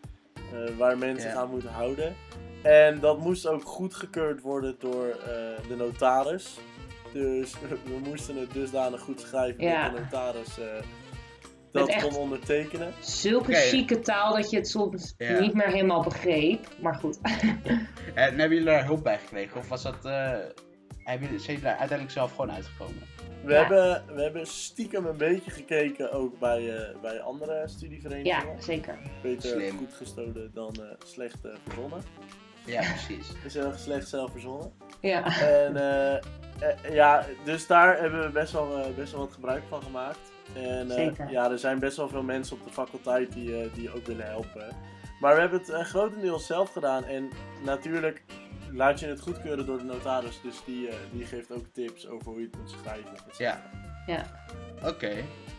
Eh, waar mensen Ja. zich aan moeten houden. En dat moest ook goedgekeurd worden door eh, de notaris. Dus we moesten het dusdanig goed schrijven Ja. dat de notaris eh, dat kon ondertekenen. Zulke Oké. chique taal dat je het soms Ja. niet meer helemaal begreep. Maar goed. En hebben jullie daar hulp bij gekregen? Of was dat... eh hebben jullie, zijn jullie daar uiteindelijk zelf gewoon uitgekomen? We, Ja. hebben, we hebben stiekem een beetje gekeken ook bij, eh, bij andere ja, studieverenigingen. zeker. Beter Slim. goed gestolen dan eh, slecht eh, verzonnen. Ja, precies. Is heel slecht zelf verzonnen. Ja. En ja, dus daar hebben we best wel, best wel wat gebruik van gemaakt. En eh, Zeker. ja, er zijn best wel veel mensen op de faculteit die, die ook willen helpen. Maar we hebben het grotendeels zelf gedaan. En natuurlijk, laat je het goedkeuren door de notaris. Dus die, eh, die geeft ook tips over hoe je het moet schrijven. cetera. Ja. Ja. Oké.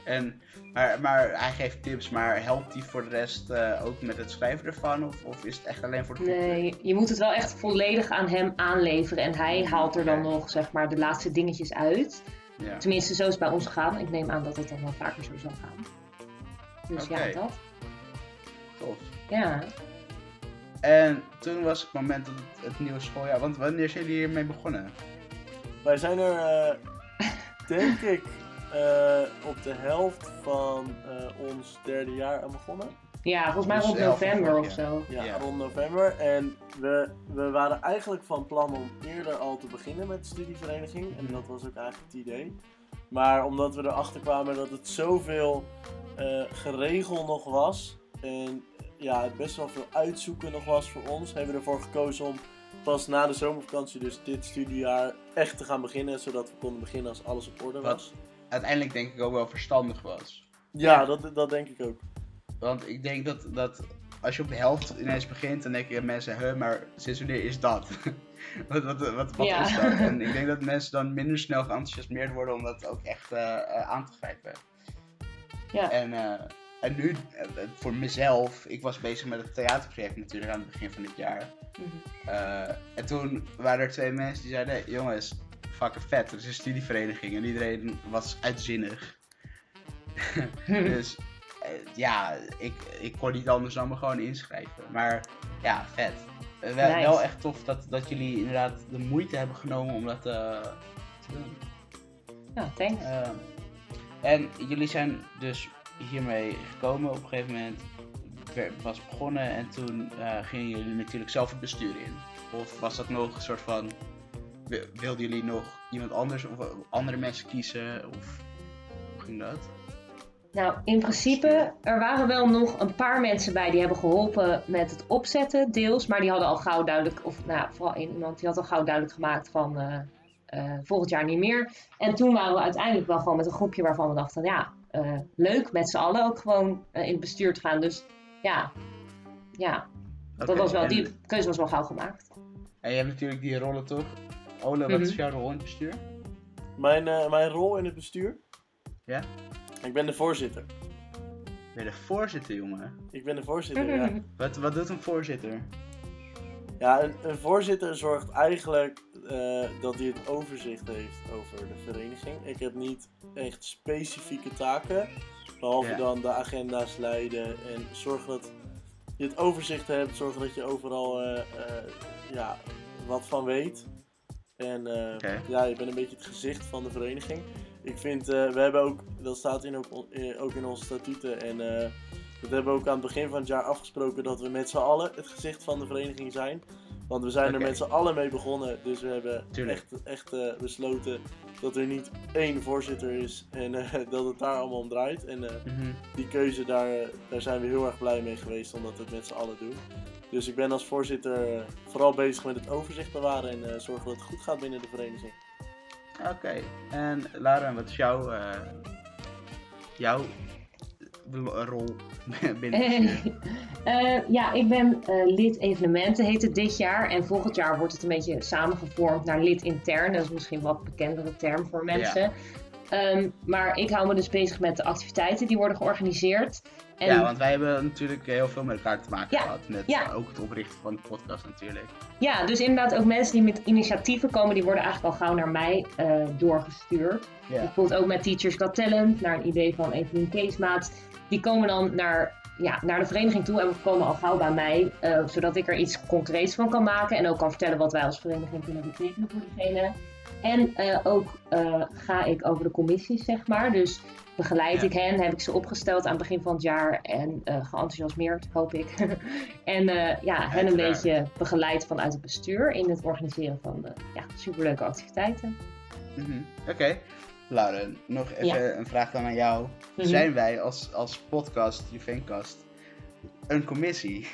En, maar, maar hij geeft tips, maar helpt hij voor de rest eh, ook met het schrijven ervan? Of, of is het echt alleen voor de? Nee, je moet het wel echt volledig aan hem aanleveren. En hij haalt er dan nog, zeg maar, de laatste dingetjes uit. Ja. Tenminste, zo is het bij ons gegaan. Ik neem aan dat het dan wel vaker zo zal gaan. Dus Oké. ja, dat. Tof. Ja. En toen was het moment dat het, het nieuwe schooljaar... Want wanneer zijn jullie hiermee begonnen? Wij zijn er, eh, denk ik, eh, op de helft van eh, ons derde jaar aan begonnen. Ja, volgens mij Dus rond november of zo. Ja, Ja. rond november. En we, we waren eigenlijk van plan om eerder al te beginnen met de studievereniging. En dat was ook eigenlijk het idee. Maar omdat we erachter kwamen dat het zoveel eh geregeld nog was. En ja, het best wel veel uitzoeken nog was voor ons. Hebben we ervoor gekozen om pas na de zomervakantie, dus dit studiejaar, echt te gaan beginnen. Zodat we konden beginnen als alles op orde Wat? was. Uiteindelijk denk ik ook wel verstandig was. Ja, dat, dat denk ik ook. Want ik denk dat, dat als je op de helft ineens begint, dan denken mensen, huh, maar sinds wanneer is dat? wat wat, wat, wat Ja. is dat? En ik denk dat mensen dan minder snel geenthousiasmeerd worden om dat ook echt eh, eh, aan te grijpen. Ja. En, eh, en nu, eh, voor mezelf, ik was bezig met het theaterproject natuurlijk aan het begin van dit jaar. Mhm. Eh, en toen waren er twee mensen die zeiden, "Hey, jongens, fucking vet, er is een studievereniging. En iedereen was uitzinnig. Dus eh, ja, ik, ik kon niet anders dan me gewoon inschrijven. Maar ja, vet. Wel, Nice. wel echt tof dat, dat jullie inderdaad de moeite hebben genomen om dat te doen. Ja, thanks. Eh, en jullie zijn dus hiermee gekomen op een gegeven moment. Was begonnen en toen eh, gingen jullie natuurlijk zelf het bestuur in. Of was dat nog een soort van. wi- Wilden jullie nog iemand anders of andere mensen kiezen? Of hoe ging dat? Nou, in principe, er waren wel nog een paar mensen bij die hebben geholpen met het opzetten, deels. Maar die hadden al gauw duidelijk, of nou, vooral iemand, die had al gauw duidelijk gemaakt van eh, eh, volgend jaar niet meer. En toen waren we uiteindelijk wel gewoon met een groepje waarvan we dachten, ja, eh, leuk met z'n allen ook gewoon eh, in het bestuur te gaan. Dus ja, ja dat was wel, en- die keuze was wel gauw gemaakt. En je hebt natuurlijk die rollen toch? Ole, wat Mhm. is jouw rol in het bestuur? Mijn, eh, mijn rol in het bestuur? Ja? Ik ben de voorzitter. Ben je de voorzitter, jongen? Ik ben de voorzitter, ja. Wat, wat doet een voorzitter? Ja, een, een voorzitter zorgt eigenlijk eh, dat hij het overzicht heeft over de vereniging. Ik heb niet echt specifieke taken, behalve Ja. dan de agenda's leiden en zorgen dat je het overzicht hebt, zorgen dat je overal eh, eh, ja, wat van weet. En ja, je bent een beetje het gezicht van de vereniging. Ik vind, we hebben ook, dat staat in ook, ook in onze statuten en dat hebben we ook aan het begin van het jaar afgesproken dat we met z'n allen het gezicht van de vereniging zijn. Want we zijn er met z'n allen mee begonnen, dus we hebben Tuurlijk. echt, echt eh, besloten dat er niet één voorzitter is en eh, dat het daar allemaal om draait. En eh, Mhm. die keuze, daar, daar zijn we heel erg blij mee geweest, omdat we het met z'n allen doen. Dus ik ben als voorzitter vooral bezig met het overzicht bewaren en zorgen dat het goed gaat binnen de vereniging. Oké, en Lara, wat is jouw, jouw rol binnen bestuur? Eh, ja, ik ben eh, lid evenementen, heet het dit jaar. En volgend jaar wordt het een beetje samengevormd naar lid intern. Dat is misschien een wat bekendere term voor mensen. Ehm, maar ik hou me dus bezig met de activiteiten die worden georganiseerd. En Ja, want wij hebben natuurlijk heel veel met elkaar te maken Ja, gehad. Met ja. ook het oprichten van de podcast natuurlijk. ja, dus inderdaad ook mensen die met initiatieven komen, die worden eigenlijk al gauw naar mij eh, doorgestuurd. Ja. Bijvoorbeeld ook met Teachers Got Talent, naar een idee van Evelien Keesmaat. Die komen dan naar, ja, naar de vereniging toe en komen al gauw bij mij. eh, zodat ik er iets concreets van kan maken. En ook kan vertellen wat wij als vereniging kunnen betekenen voor diegene. En eh, ook eh, ga ik over de commissies, zeg maar. Dus begeleid Ja. ik hen, heb ik ze opgesteld aan het begin van het jaar. En eh geenthousiasmeerd, hoop ik. en eh, ja, hen een beetje begeleid vanuit het bestuur in het organiseren van de ja, superleuke activiteiten. Mhm. Oké, Lauren, nog even een vraag dan aan jou. Mhm. Zijn wij als, als podcast, Juvencast, een commissie?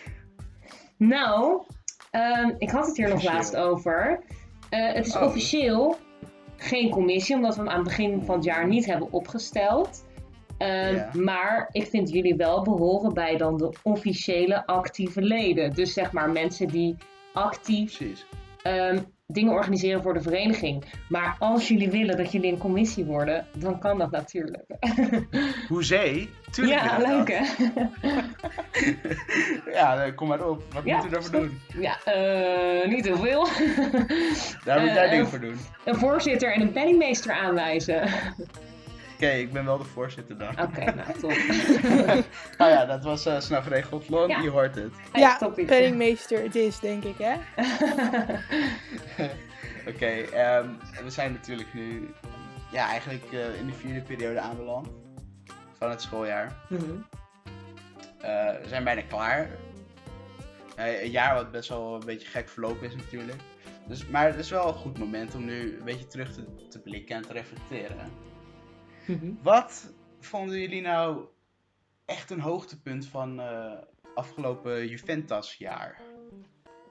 Nou, ehm, ik had het hier nog laatst over. Eh, het is Oh. officieel geen commissie, omdat we hem aan het begin van het jaar niet hebben opgesteld. Ehm, Ja. Maar ik vind jullie wel behoren bij dan de officiële actieve leden. Dus zeg maar mensen die actief Precies. Dingen organiseren voor de vereniging. Maar als jullie willen dat jullie een commissie worden, dan kan dat natuurlijk. Hoezee? Tuurlijk ja, leuk hè? ja, kom maar op. Wat Ja, moeten we daarvoor doen? Ja, eh, niet heel veel. Daar moet jij eh, dingen voor doen. een voorzitter en een penningmeester aanwijzen. Oké, ik ben wel de voorzitter dan. Oké, nou top. Nou ja, dat was eh snel geregeld. Lon, Ja. je hoort het. Ja, toppie. penningmeester het is, denk ik, hè? Oké, ehm, we zijn natuurlijk nu ja, eigenlijk eh, in de vierde periode aanbeland van het schooljaar. Mhm. Eh, we zijn bijna klaar. Eh, een jaar wat best wel een beetje gek verlopen is natuurlijk. Dus, maar het is wel een goed moment om nu een beetje terug te, te blikken en te reflecteren. Mhm. Wat vonden jullie nou echt een hoogtepunt van eh afgelopen Juventus-jaar?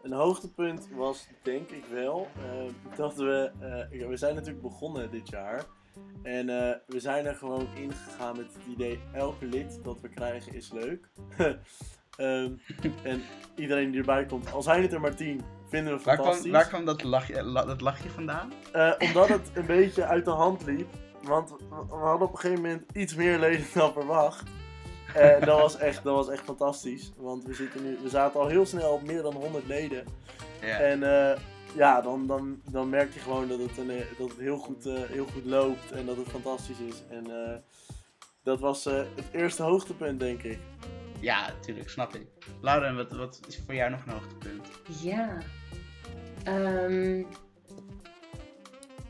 Een hoogtepunt was denk ik wel eh, dat we, eh, we zijn natuurlijk begonnen dit jaar. En eh, we zijn er gewoon ingegaan met het idee, elke lid dat we krijgen is leuk. Ehm, en iedereen die erbij komt, al zijn het er maar tien, vinden we Waar fantastisch. kwam, waar kwam dat, lachje, la- dat lachje vandaan? Eh, omdat het een beetje uit de hand liep. Want we hadden op een gegeven moment iets meer leden dan verwacht. En dat was echt, dat was echt fantastisch. Want we, zitten nu, we zaten al heel snel op meer dan 100 leden. Ja. En eh, ja, dan, dan, dan merk je gewoon dat het, een, eh, dat het heel, goed, eh, heel goed loopt en dat het fantastisch is. En eh, dat was eh, het eerste hoogtepunt, denk ik. Ja, natuurlijk, snap ik. Lauren, wat, wat is voor jou nog een hoogtepunt? Ja. Ehm,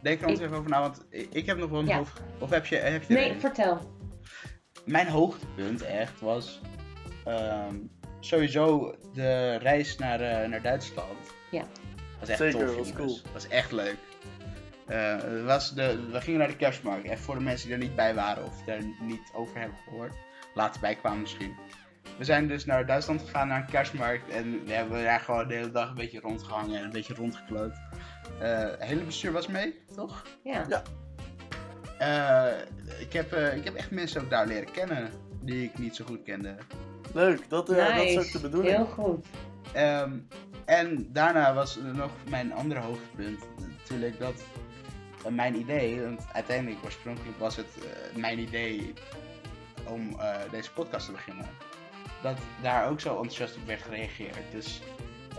Denk er ons Ik- even over na, want ik, ik heb nog wel een Ja. hoofd... Of heb je, heb je nee, een? vertel. Mijn hoogtepunt echt was ehm, sowieso de reis naar, eh, naar Duitsland. Ja. was echt Zeker, tof, was jongens. cool. was echt leuk. Eh, het was de, we gingen naar de kerstmarkt. Even voor de mensen die er niet bij waren of daar niet over hebben gehoord. Later bij kwamen misschien. We zijn dus naar Duitsland gegaan, naar een kerstmarkt. En we hebben daar gewoon de hele dag een beetje rondgehangen en een beetje rondgekloot. Eh, het hele bestuur was mee, toch? Ja. Ja. Eh, ik, heb, eh, ik heb echt mensen ook daar leren kennen die ik niet zo goed kende. Leuk, dat, eh, dat is ook de bedoeling. Heel goed. Ehm, en daarna was er nog mijn andere hoogtepunt. Natuurlijk dat eh, mijn idee, want uiteindelijk oorspronkelijk was het eh, mijn idee om eh, deze podcast te beginnen. Dat daar ook zo enthousiast op werd gereageerd. Dus,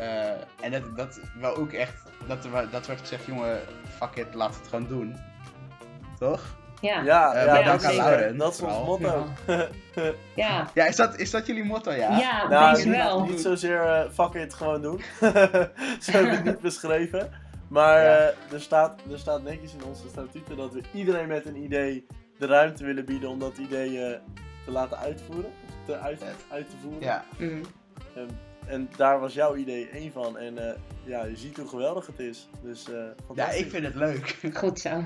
eh, en dat, dat wel ook echt, dat, er, dat werd gezegd, jongen, fuck it, we het gewoon doen. Toch? Ja. Ja, Eh, ja, dat, is, Lauren, dat is ons motto. Ja. Ja, is dat, is dat jullie motto, ja? Ja, Nou, niet, wel. niet zozeer eh, fuck it, gewoon doen. Zo hebben we het niet beschreven. Maar Ja. eh, er, staat, er staat netjes in onze statuten dat we iedereen met een idee de ruimte willen bieden om dat idee te laten uitvoeren. Te uit, te voeren. Ja, Mm. Ehm, en daar was jouw idee één van. En eh, ja, je ziet hoe geweldig het is. Dus eh ja ik vind het leuk. Goed zo.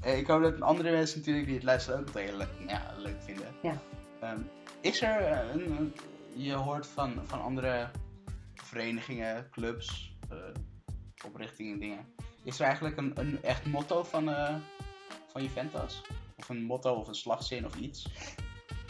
Eh, Ik hoop dat andere mensen natuurlijk die het luisteren ook het heel leuk, ja, leuk vinden. Ja. Ehm, is er een, een- je hoort van, van andere verenigingen, clubs, eh, oprichtingen, dingen. Is er eigenlijk een, een echt motto van, eh van Juventus? Of een motto of een slagzin of iets?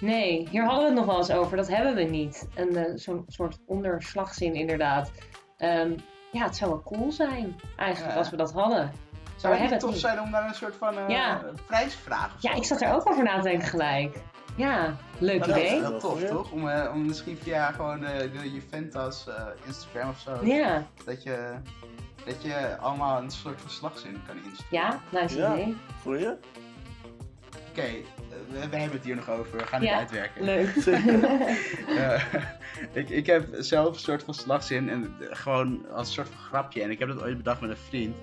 Nee, hier hadden we het nog wel eens over. Dat hebben we niet. Een eh, zo'n soort onderslagzin inderdaad. Ehm, ja, het zou wel cool zijn eigenlijk Ja. als we dat hadden. Zou het tof zijn om daar een soort van eh Ja. prijsvraag Ja, ik zat er ook over na te denken gelijk. Ja, leuk Maar dat is idee. wel tof, toch? Om, eh, om misschien via gewoon eh, de Juventus eh, Instagram of zo. Ja, Dat je, dat je allemaal een soort van slagzin kan insturen. ja, nice Ja. idee. Goeie? Oké, eh, we, hebben het hier nog over. We gaan het Ja. uitwerken. Leuk. Eh, ik, ik heb zelf een soort van slagzin en eh, gewoon als een soort van grapje. En ik heb dat ooit bedacht met een vriend.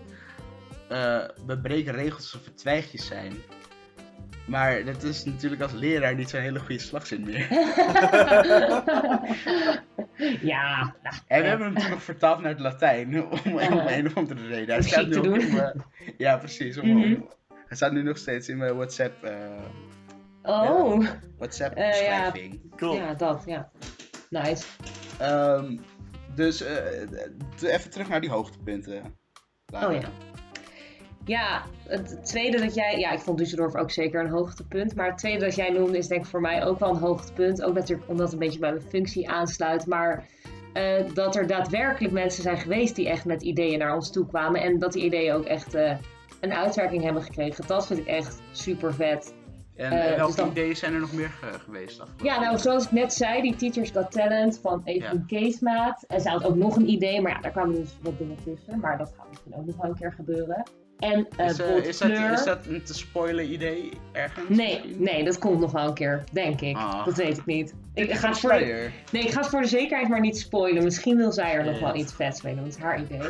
Eh, we breken regels alsof het twijgjes zijn. Maar dat is natuurlijk als leraar niet zo'n hele goede slagzin meer. ja, nou, En we hebben hem toen nog vertaald naar het Latijn. Om, om een of andere reden. Hij Om staat nu te doen. in Ja, precies. Om, Mhm. om- hij staat nu nog steeds in mijn WhatsApp, eh, oh, WhatsApp Eh, ja. beschrijving. Cool. ja, dat, ja. Nice. Ehm, dus eh, even terug naar die hoogtepunten. Oh ja. Ja, het tweede dat jij... Ja, ik vond Düsseldorf ook zeker een hoogtepunt. Maar het tweede dat jij noemde is denk ik voor mij ook wel een hoogtepunt. Ook natuurlijk omdat het een beetje bij mijn functie aansluit. Maar eh, dat er daadwerkelijk mensen zijn geweest die echt met ideeën naar ons toe kwamen. En dat die ideeën ook echt eh, een uitwerking hebben gekregen. Dat vind ik echt super vet. En eh, welke dus dan- ideeën zijn er nog meer ge- geweest? Ja, nou zoals ik net zei, die Teachers Got Talent van Evelyn Keesmaat. En ze had ook nog een idee, maar ja, daar kwamen dus wat dingen tussen. Maar dat gaat misschien ook nog wel een keer gebeuren. En eh is, eh, is, dat, is dat een te spoilen idee ergens? Nee, nee, dat komt nog wel een keer, denk ik. Ah. Dat weet ik niet. Ik ga, het voor de, nee, ik ga het voor de zekerheid maar niet spoilen. Misschien wil zij er nog wel iets vets mee doen. Dat is haar idee.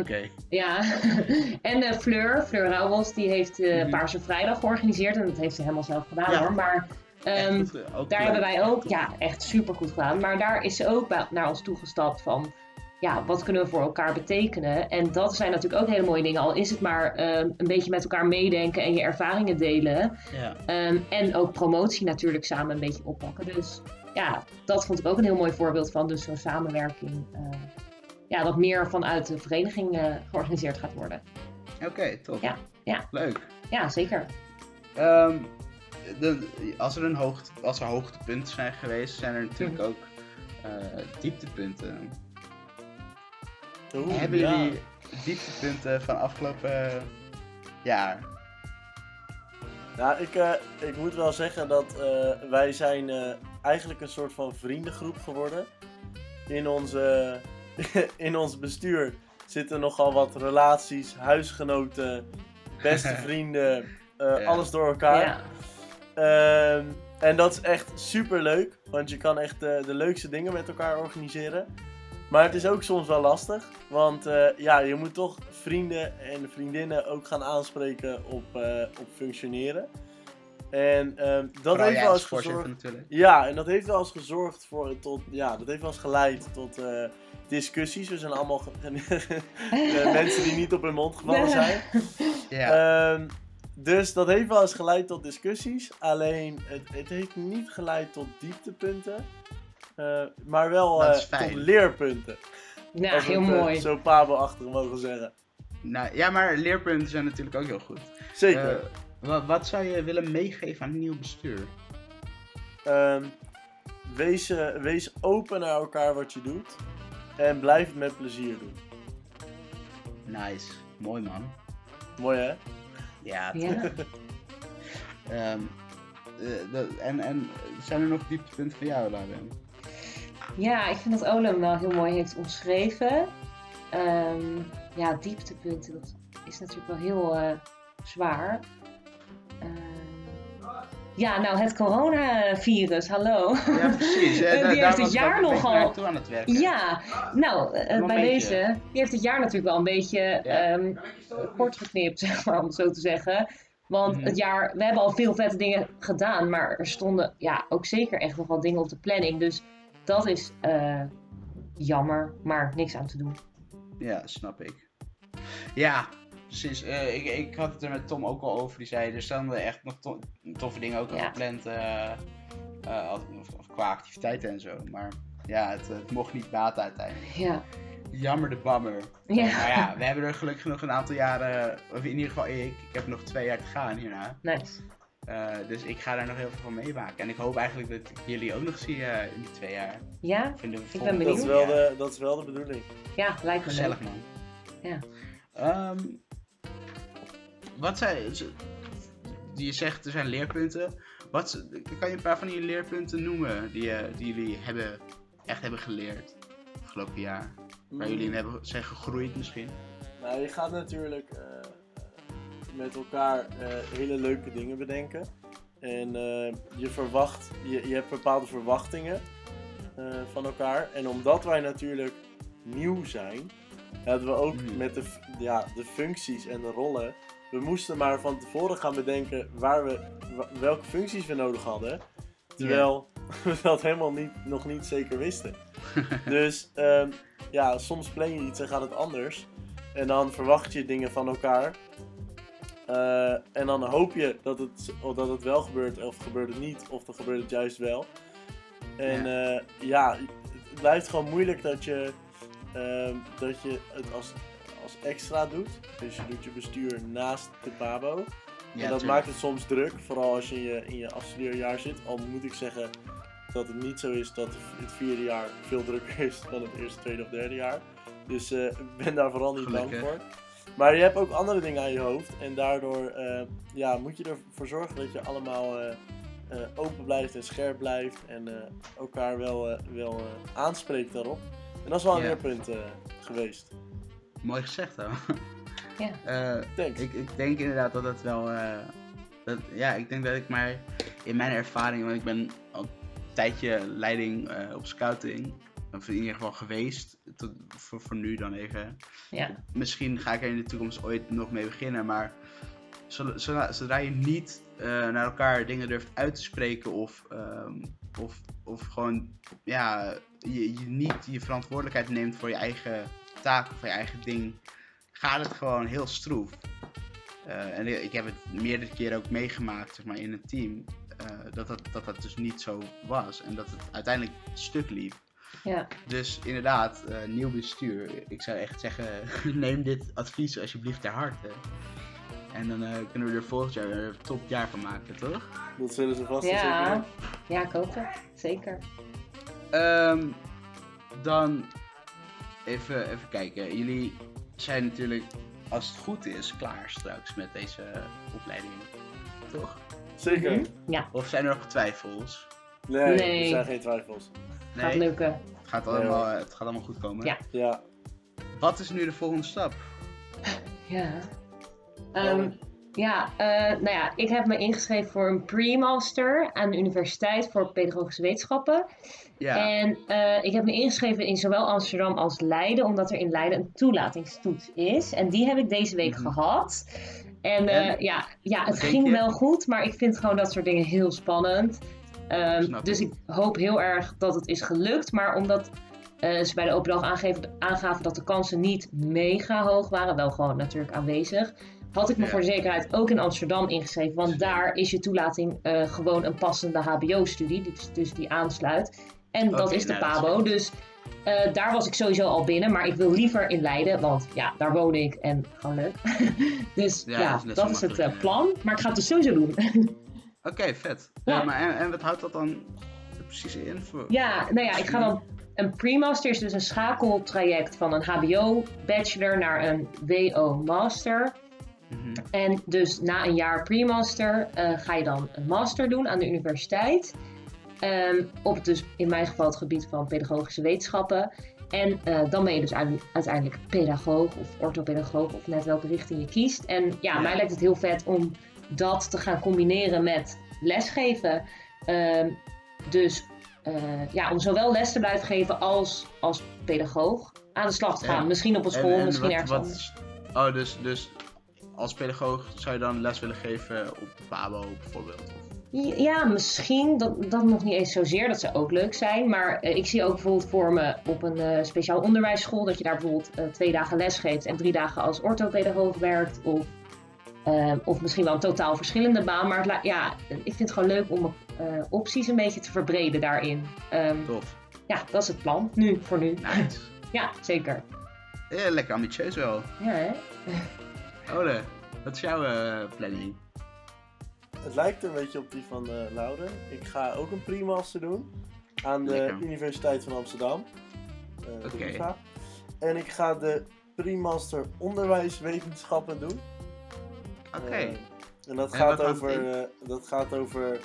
Oké. ja, en eh, Fleur, Fleur Rauwels, die heeft Mhm. Paarse Vrijdag georganiseerd. En dat heeft ze helemaal zelf gedaan Ja. hoor. Maar ehm, goed, eh, daar leuk. hebben wij ook, ja, echt super goed gedaan. Maar daar is ze ook naar ons toegestapt van, ja, wat kunnen we voor elkaar betekenen? En dat zijn natuurlijk ook hele mooie dingen. Al is het maar ehm, een beetje met elkaar meedenken en je ervaringen delen. Ja. En ook promotie natuurlijk samen een beetje oppakken. Dus ja, dat vond ik ook een heel mooi voorbeeld van. Dus zo'n samenwerking. Ja, dat meer vanuit de vereniging eh, georganiseerd gaat worden. Oké, top. Ja, ja. Leuk. Ja, zeker. Ehm, de, als, er een hoogte, als er hoogtepunten zijn geweest, zijn er natuurlijk Mhm. ook eh, dieptepunten. Oeh, Hebben ja. jullie dieptepunten van afgelopen jaar? Nou, ik, eh, ik moet wel zeggen dat eh, wij zijn eh, eigenlijk een soort van vriendengroep geworden. In, onze, in ons bestuur zitten nogal wat relaties, huisgenoten, beste vrienden, eh, Ja. alles door elkaar. Ja. Ehm, en dat is echt super leuk, want je kan echt eh, de leukste dingen met elkaar organiseren. Maar het is ook soms wel lastig, want eh, ja, je moet toch vrienden en vriendinnen ook gaan aanspreken op, eh, op functioneren. En ehm, dat Vooral heeft wel als eens gezorgd. natuurlijk. Ja, en dat heeft wel eens gezorgd voor tot, ja, dat heeft wel eens geleid tot eh, discussies. We zijn allemaal eh, mensen die niet op hun mond gevallen zijn. Ja. Ehm, dus dat heeft wel eens geleid tot discussies. Alleen het, het heeft niet geleid tot dieptepunten. eh, maar wel eh, tot leerpunten. Ja, Als we heel het, eh, mooi. zo pabelachtig mogen zeggen. nou, ja, maar leerpunten zijn natuurlijk ook heel goed. Zeker. Wat, wat zou je willen meegeven aan het nieuw bestuur? Ehm, wees, wees open naar elkaar wat je doet. En blijf het met plezier doen. Nice. Mooi man. Mooi hè? Ja. Ja. Ehm, eh, dat- en, en zijn er nog dieptepunten van jou, Lauren? ja, ik vind dat Olem wel heel mooi heeft omschreven. Ehm, ja, dieptepunten, dat is natuurlijk wel heel eh, zwaar. Ehm, ja, nou, het coronavirus, hallo. Ja, precies. Eh, die heeft het jaar nogal- naartoe aan het werken. Ja, nou, eh, bij deze, die heeft het jaar natuurlijk wel een beetje ehm, kort geknipt, zeg maar, om het zo te zeggen. Want Mhm. het jaar, we hebben al veel vette dingen gedaan, maar er stonden ja, ook zeker echt nog wel dingen op de planning. Dus dat is eh, jammer, maar niks aan te doen. Ja, snap ik. Ja, precies. Eh, ik, ik had het er met Tom ook al over. Die zei, er stonden echt nog to- toffe dingen ook al Ja. gepland. eh, eh, als- of- of qua activiteiten en zo. Maar ja, het, het mocht niet baten uiteindelijk. Ja, Jammer de bammer. ja. Maar ja, we hebben er gelukkig nog een aantal jaren, of in ieder geval ik. Ik heb nog twee jaar te gaan hierna. nice. Eh, dus ik ga daar nog heel veel van meemaken. En ik hoop eigenlijk dat ik jullie ook nog zie in die twee jaar. Ja, Vinden we ben volgend Dat is, benieuwd. wel de, dat is wel de bedoeling. ja, lijkt me Gezellig man. Ja. Ehm, wat zijn. Je zegt er zijn leerpunten. Wat, kan je een paar van die leerpunten noemen die, eh, die jullie hebben, echt hebben geleerd afgelopen jaar? Waar jullie in hebben, zijn gegroeid misschien? Nou, je gaat natuurlijk eh, met elkaar eh, hele leuke dingen bedenken. En eh, je verwacht, je, je hebt bepaalde verwachtingen eh, van elkaar. En omdat wij natuurlijk nieuw zijn, hadden we ook Mhm. met de, ja, de functies en de rollen. We moesten maar van tevoren gaan bedenken waar we, welke functies we nodig hadden. Terwijl we dat helemaal niet, nog niet zeker wisten. dus ehm, ja, soms plan je iets en gaat het anders. En dan verwacht je dingen van elkaar. Eh, en dan hoop je dat het, dat het wel gebeurt, of gebeurt het niet, of dan gebeurt het juist wel. En ja, ja het blijft gewoon moeilijk dat je, ehm, dat je het als, als extra doet. Dus je doet je bestuur naast de Pabo. en dat tuurlijk. maakt het soms druk, vooral als je in je, in je afstudeerjaar zit. Al moet ik zeggen dat het niet zo is dat het vierde jaar veel drukker is dan het eerste, tweede of derde jaar. Dus eh, ik ben daar vooral niet bang voor. Maar je hebt ook andere dingen aan je hoofd. En daardoor eh, ja, moet je ervoor zorgen dat je allemaal eh, open blijft en scherp blijft. En elkaar wel, wel aanspreekt daarop. En dat is wel een Ja. leerpunt geweest. Mooi gezegd dan. Ja. Eh, Thanks. ik, ik denk inderdaad dat het wel. eh, dat, ja, ik denk dat ik maar in mijn ervaring, want ik ben al een tijdje leiding eh, op scouting. Of in ieder geval geweest. Tot, voor, voor nu dan even. Ja. Misschien ga ik er in de toekomst ooit nog mee beginnen. Maar zodra, zodra- je niet eh, naar elkaar dingen durft uit te spreken. Of, ehm, of, of gewoon ja, je, je niet je verantwoordelijkheid neemt voor je eigen taak of je eigen ding. Gaat het gewoon heel stroef. Eh, en ik heb het meerdere keren ook meegemaakt zeg maar, in een team. eh, dat, dat, dat dat dus niet zo was. En dat het uiteindelijk stuk liep. Ja. Dus inderdaad, eh, nieuw bestuur. Ik zou echt zeggen, neem dit advies alsjeblieft ter harte. En dan eh, kunnen we er volgend jaar weer een topjaar van maken, toch? Dat zullen ze vast en zeker Ja. doen. ja, ik hoop het. Zeker. Ehm, dan even, even kijken. Jullie zijn natuurlijk, als het goed is, klaar straks met deze opleiding. Toch? Zeker. Mhm. Of zijn er nog twijfels? Nee, Nee. er zijn geen twijfels. Gaat lukken. Het gaat, Nee, allemaal, het gaat allemaal goed komen. Ja. Ja. Wat is nu de volgende stap? Ja. Ehm, ja, eh, nou ja, ik heb me ingeschreven voor een pre-master aan de Universiteit voor Pedagogische Wetenschappen. Ja, En eh, ik heb me ingeschreven in zowel Amsterdam als Leiden, omdat er in Leiden een toelatingstoets is. En die heb ik deze week Mhm. gehad. En, eh, ja, ja, het denk ging je? wel goed, maar ik vind gewoon dat soort dingen heel spannend. Ehm, dus ik. hoop heel erg dat het is gelukt. Maar omdat ze bij de open dag aangeven, aangaven dat de kansen niet mega hoog waren, wel gewoon natuurlijk aanwezig, had ik me Ja. voor de zekerheid ook in Amsterdam ingeschreven. Want daar is je toelating eh, gewoon een passende HBO-studie, die, dus die aansluit. En dat Oké, is de nou, dat is PABO. Dus eh, daar was ik sowieso al binnen. Maar ik wil liever in Leiden, want ja, daar woon ik en gewoon leuk. dus Ja, ja, dat is dat het eh, plan. Maar ik ga het dus sowieso doen. oké, vet. Ja. Ja. maar en, en wat houdt dat dan precies in? Voor... Ja, nou ja, ik ga dan. Een pre-master is dus een schakeltraject van een HBO-bachelor naar een WO-master. Mhm. En dus na een jaar pre-master eh, ga je dan een master doen aan de universiteit. Ehm, op dus in mijn geval het gebied van pedagogische wetenschappen. En eh, dan ben je dus uite- uiteindelijk pedagoog of orthopedagoog of net welke richting je kiest. En ja, mij lijkt het heel vet om dat te gaan combineren met lesgeven. Ehm, dus eh, ja, om zowel les te blijven geven als als pedagoog aan de slag te gaan. Ja. Misschien op een school, En- en misschien wat- ergens wat- anders. Oh, dus, dus als pedagoog zou je dan les willen geven op PABO bijvoorbeeld? Of... Ja, misschien. Dat, dat nog niet eens zozeer. Dat zou ook leuk zijn. Maar eh, ik zie ook bijvoorbeeld voor me op een eh, speciaal onderwijsschool... dat je daar bijvoorbeeld eh, twee dagen les geeft... en drie dagen als orthopedagoog werkt. Of, of misschien wel een totaal verschillende baan. Maar ja, ik vind het gewoon leuk om mijn opties een beetje te verbreden daarin. Ehm, Tof. ja, dat is het plan. Nu, voor nu. Nice. Ja, zeker. Ja, lekker ambitieus wel. Ja, hè? Ole, wat is jouw eh, planning? Het lijkt een beetje op die van eh Laure. Ik ga ook een pre-master doen aan de Lekker. Universiteit van Amsterdam. Eh, Oké. En ik ga de pre-master onderwijswetenschappen doen. Oké. Eh, en dat En gaat over, eh, dat gaat over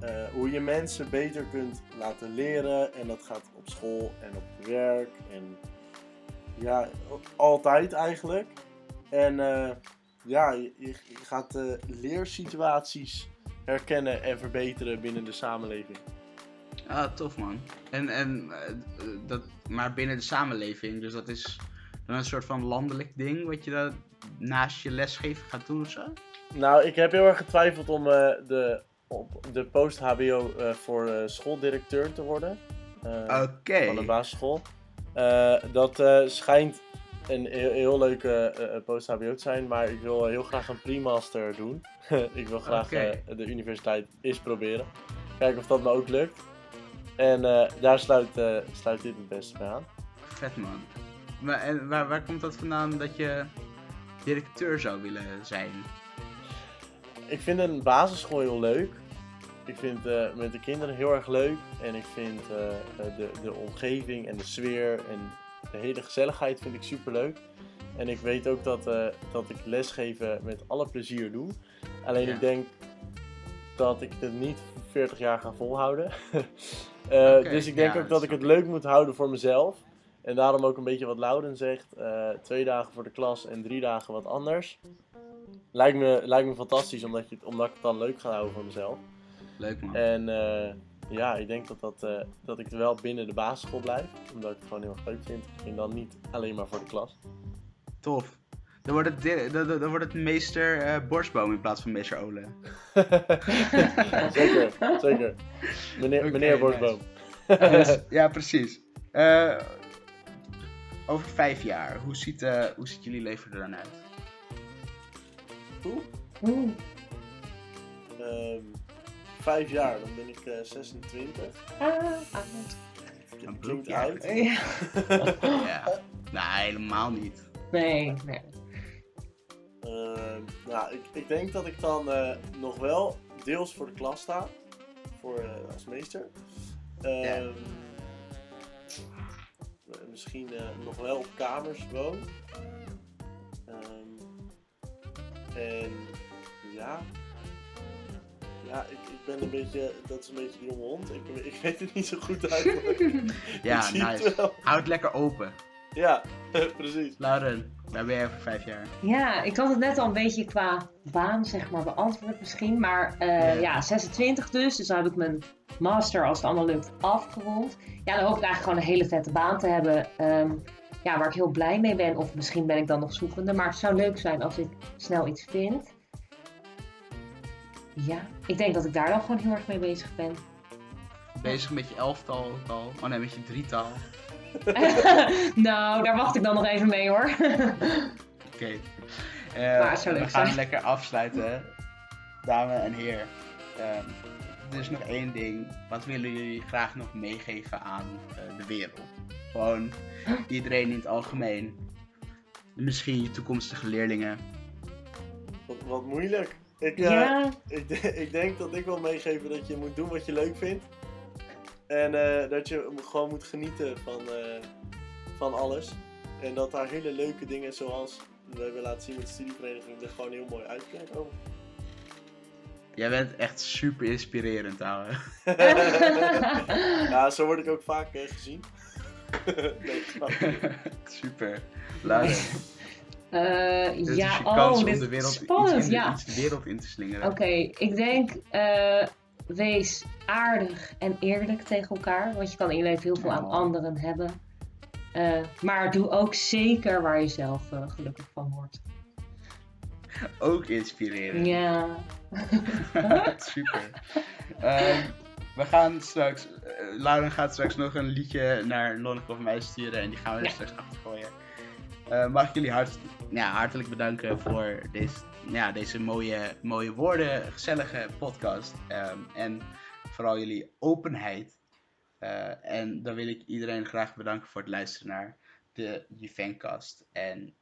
eh, hoe je mensen beter kunt laten leren. En dat gaat op school en op werk. En ja, altijd eigenlijk. En eh, ja, je, gaat eh, leersituaties herkennen en verbeteren binnen de samenleving. Ah, tof man. En, en eh, dat, maar binnen de samenleving, dus dat is dan een soort van landelijk ding wat je dan naast je lesgeven gaat doen of zo? Nou, ik heb heel erg getwijfeld om de, op de post-HBO voor schooldirecteur te worden. Van de basisschool. Dat schijnt een heel, heel leuke eh, post-HBO te zijn, maar ik wil heel graag een pre-master doen. ik wil graag eh, de universiteit eens proberen. Kijken of dat me ook lukt. En eh, daar sluit, eh, sluit dit het beste bij aan. Vet man. Maar, en waar, waar komt dat vandaan dat je directeur zou willen zijn? Ik vind een basisschool heel leuk. ik vind eh, met de kinderen heel erg leuk. En ik vind eh, eh, de, de omgeving en de sfeer en de hele gezelligheid vind ik super leuk. En ik weet ook dat, eh, dat ik lesgeven met alle plezier doe. Alleen Ja. ik denk dat ik het niet 40 jaar ga volhouden. Eh, dus ik denk ja, ook dat ik het leuk moet houden voor mezelf. En daarom ook een beetje wat Louden zegt. eh, twee dagen voor de klas en drie dagen wat anders. Lijkt me, lijkt me fantastisch omdat, je, omdat ik het dan leuk ga houden voor mezelf. Leuk man. En ja, ik denk dat, dat, eh, dat ik wel binnen de basisschool blijf. Omdat ik het gewoon heel erg leuk vind. En dan niet alleen maar voor de klas. Tof. Dan wordt het, dan, dan dan wordt het meester eh, Borstboom in plaats van meester Ole. zeker, zeker. Meneer, meneer Borstboom. Dus, ja, precies. Eh, over vijf jaar, hoe ziet, eh, hoe ziet jullie leven er dan uit? Oeh. Ehm, vijf jaar, dan ben ik eh, 26. Ah, oud. Klinkt broekje. oud. Ja. Ja. Nee, helemaal niet. Nee, nee. Ehm, nou, ik, ik denk dat ik dan eh, nog wel deels voor de klas sta. Voor, eh, als meester. Ehm, eh, Misschien eh, nog wel op kamers woon. Ehm, en ja. Ja, ik, ik ben een beetje. Dat is een beetje de jonge hond. Ik, ik weet het niet zo goed uit. Ja, het nice. wel. Houd lekker open. Ja, precies. Lauren, waar ben jij over vijf jaar? Ja, ik had het net al een beetje qua baan, zeg maar, beantwoord misschien. Maar eh, Ja. ja. 26 dus. Dus dan heb ik mijn master, als het allemaal lukt, afgerond. Ja, dan hoop ik eigenlijk gewoon een hele vette baan te hebben. ehm, ja, waar ik heel blij mee ben. Of misschien ben ik dan nog zoekende. Maar het zou leuk zijn als ik snel iets vind. Ja, ik denk dat ik daar dan gewoon heel erg mee bezig ben. Bezig met je elftal ook al? Oh nee, met je drietal. nou, daar wacht ik dan nog even mee hoor. Oké. Eh, we gaan zijn. lekker afsluiten. Dames en heren. Ehm, er is nog één ding. Wat willen jullie graag nog meegeven aan eh, de wereld? Gewoon iedereen in het algemeen. Misschien je toekomstige leerlingen. Wat, wat moeilijk. Ik, eh, ja, ik, de- ik denk dat ik wil meegeven dat je moet doen wat je leuk vindt. En eh, dat je gewoon moet genieten van, eh, van alles. En dat daar hele leuke dingen zoals we hebben laten zien met de studievereniging er gewoon heel mooi uit kunnen komen. Jij bent echt super inspirerend, ouwe. ja, zo word ik ook vaak gezien. nee, super. Lauren, Is ja, oh, kans om dit de wereld, spannend, iets, in de, ja. iets de wereld in te slingeren. Oké, ik denk, eh, wees aardig en eerlijk tegen elkaar. Want je kan in je leven heel veel aan Oh. anderen hebben. Eh, maar doe ook zeker waar je zelf gelukkig van wordt. Ook inspirerend. Ja. Super. Ehm, we gaan straks, Lauren gaat straks nog een liedje naar Lonneke of mij sturen en die gaan we er Ja. straks achtergooien. Eh mag ik jullie hart, ja, hartelijk bedanken voor deze, ja, deze mooie, mooie woorden, gezellige podcast. Ehm, en vooral jullie openheid. Eh, en dan wil ik iedereen graag bedanken voor het luisteren naar de Juvencast. En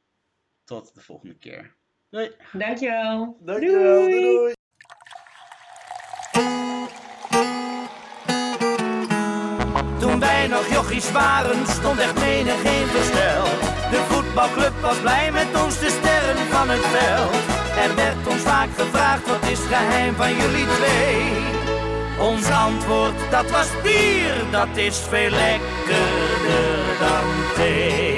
tot de volgende keer. Doei! Dankjewel. Dankjewel, doei doei! Nog jochies waren, stond echt menig een verstel. De voetbalclub was blij met ons, de sterren van het veld. Er werd ons vaak gevraagd, wat is het geheim van jullie twee? Ons antwoord, dat was bier, dat is veel lekkerder dan thee.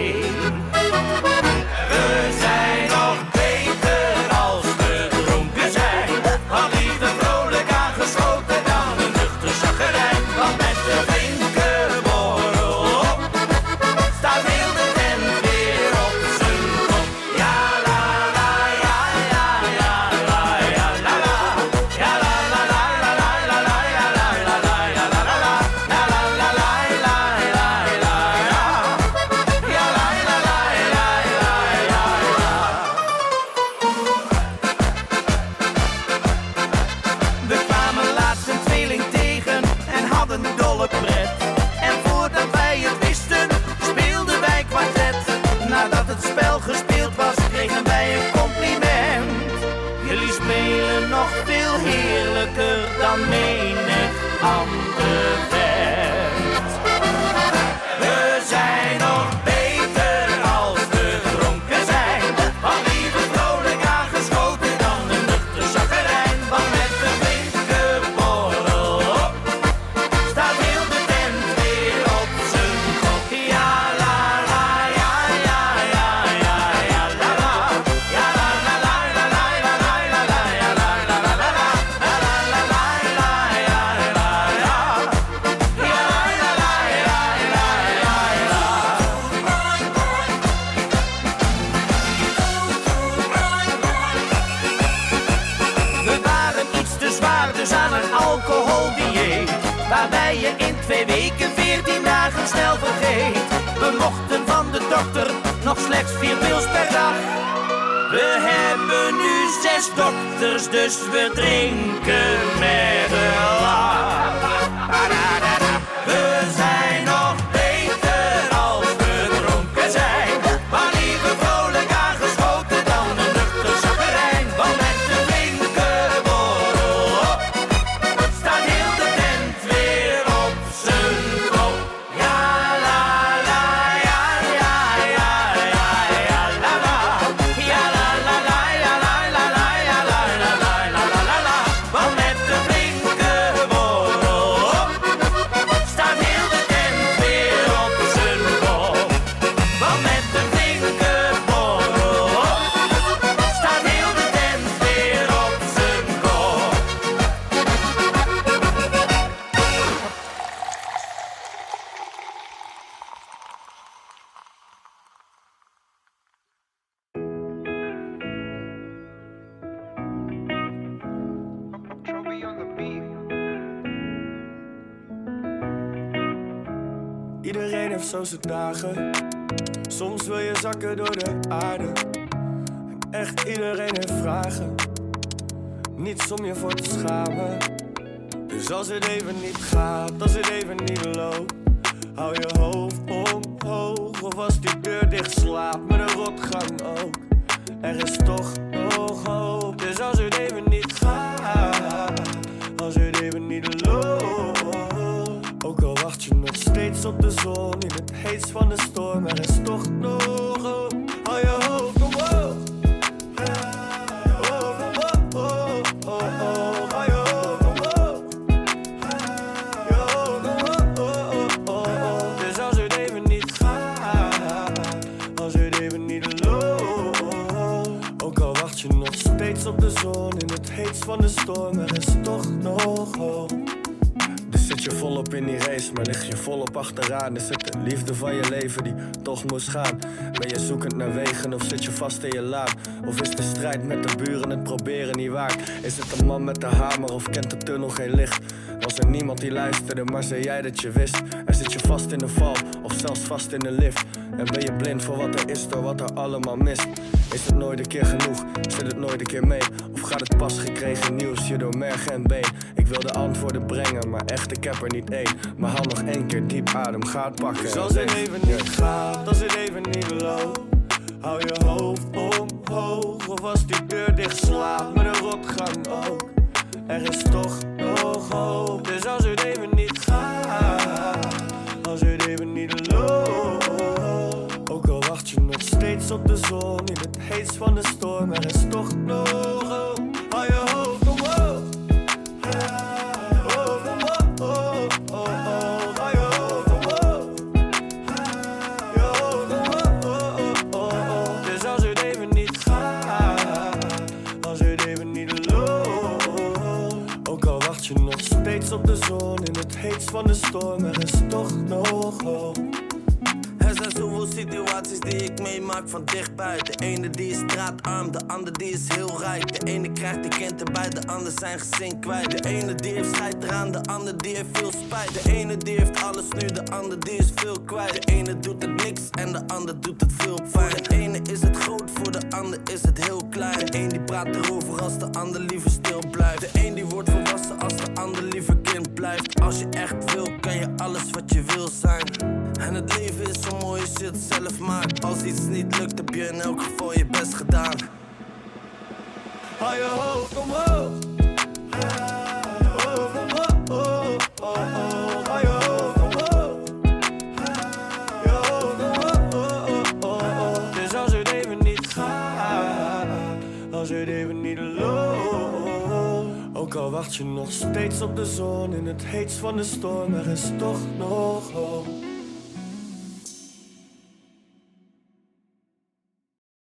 Soms wil je zakken door de aarde. Echt iedereen heeft vragen. Niets om je voor te schamen. Dus als het even niet gaat, als het even niet loopt, hou je hoofd omhoog. Of als die deur dicht slaapt met een rotgang ook. Er is toch nog hoop. Dus als het even niet gaat, als het even niet loopt. op de zon in het heetst van de storm. Er is toch nog hoop. Hou je hoofd omhoog. Nog steeds op de zon in het oh van de storm, er is toch nog hoop. Volop in die race, maar lig je volop achteraan. Is het de liefde van je leven die toch moest gaan? Ben je zoekend naar wegen of zit je vast in je laan? Of is de strijd met de buren het proberen niet waard? Is het een man met de hamer of kent de tunnel geen licht? Was er niemand die luisterde, maar zei jij dat je wist? En zit je vast in de val of zelfs vast in de lift? En ben je blind voor wat er is door wat er allemaal mist? Is het nooit een keer genoeg? Zit het nooit een keer mee? Of gaat het pas gekregen nieuws je door merg en been? Ik wil de antwoorden brengen, maar echt, ik heb er niet één. Maar haal nog één keer diep adem, ga het pakken. Dus als het even niet gaat, als het even niet loopt, hou je hoofd omhoog. Of als die deur dicht slaat met een rotgang ook. Er is toch nog hoop. Dus als het even op de zon in het heetst van de storm, er is toch nog hoop. Je hoofd omhoog. Oh, oh, oh. Oh, oh, oh. Dus als het even niet gaat, als het even niet loopt. Ook al wacht je nog steeds op de zon in het heetst van de storm, er situaties die ik meemaak van dichtbij. De ene die is straatarm, de ander die is heel rijk. De ene krijgt een kind erbij, de ander zijn gezin kwijt. De ene die heeft scheid eraan, de ander die heeft veel spijt. De ene die heeft alles nu, de ander die is veel kwijt. De ene doet het niks en de ander doet het veel pijn. De ene is het groot, voor de ander is het heel klein. De een die praat erover als de ander liever stil blijft. De een die wordt volwassen als de ander liever Als je echt wil, kan je alles wat je wil zijn. En het leven is zo mooi als je het zelf maakt. Als iets niet lukt, heb je in elk geval je best gedaan. Hou je hoofd omhoog. Wacht je nog steeds op de zon in het heetst van de storm, er is toch nog hoop.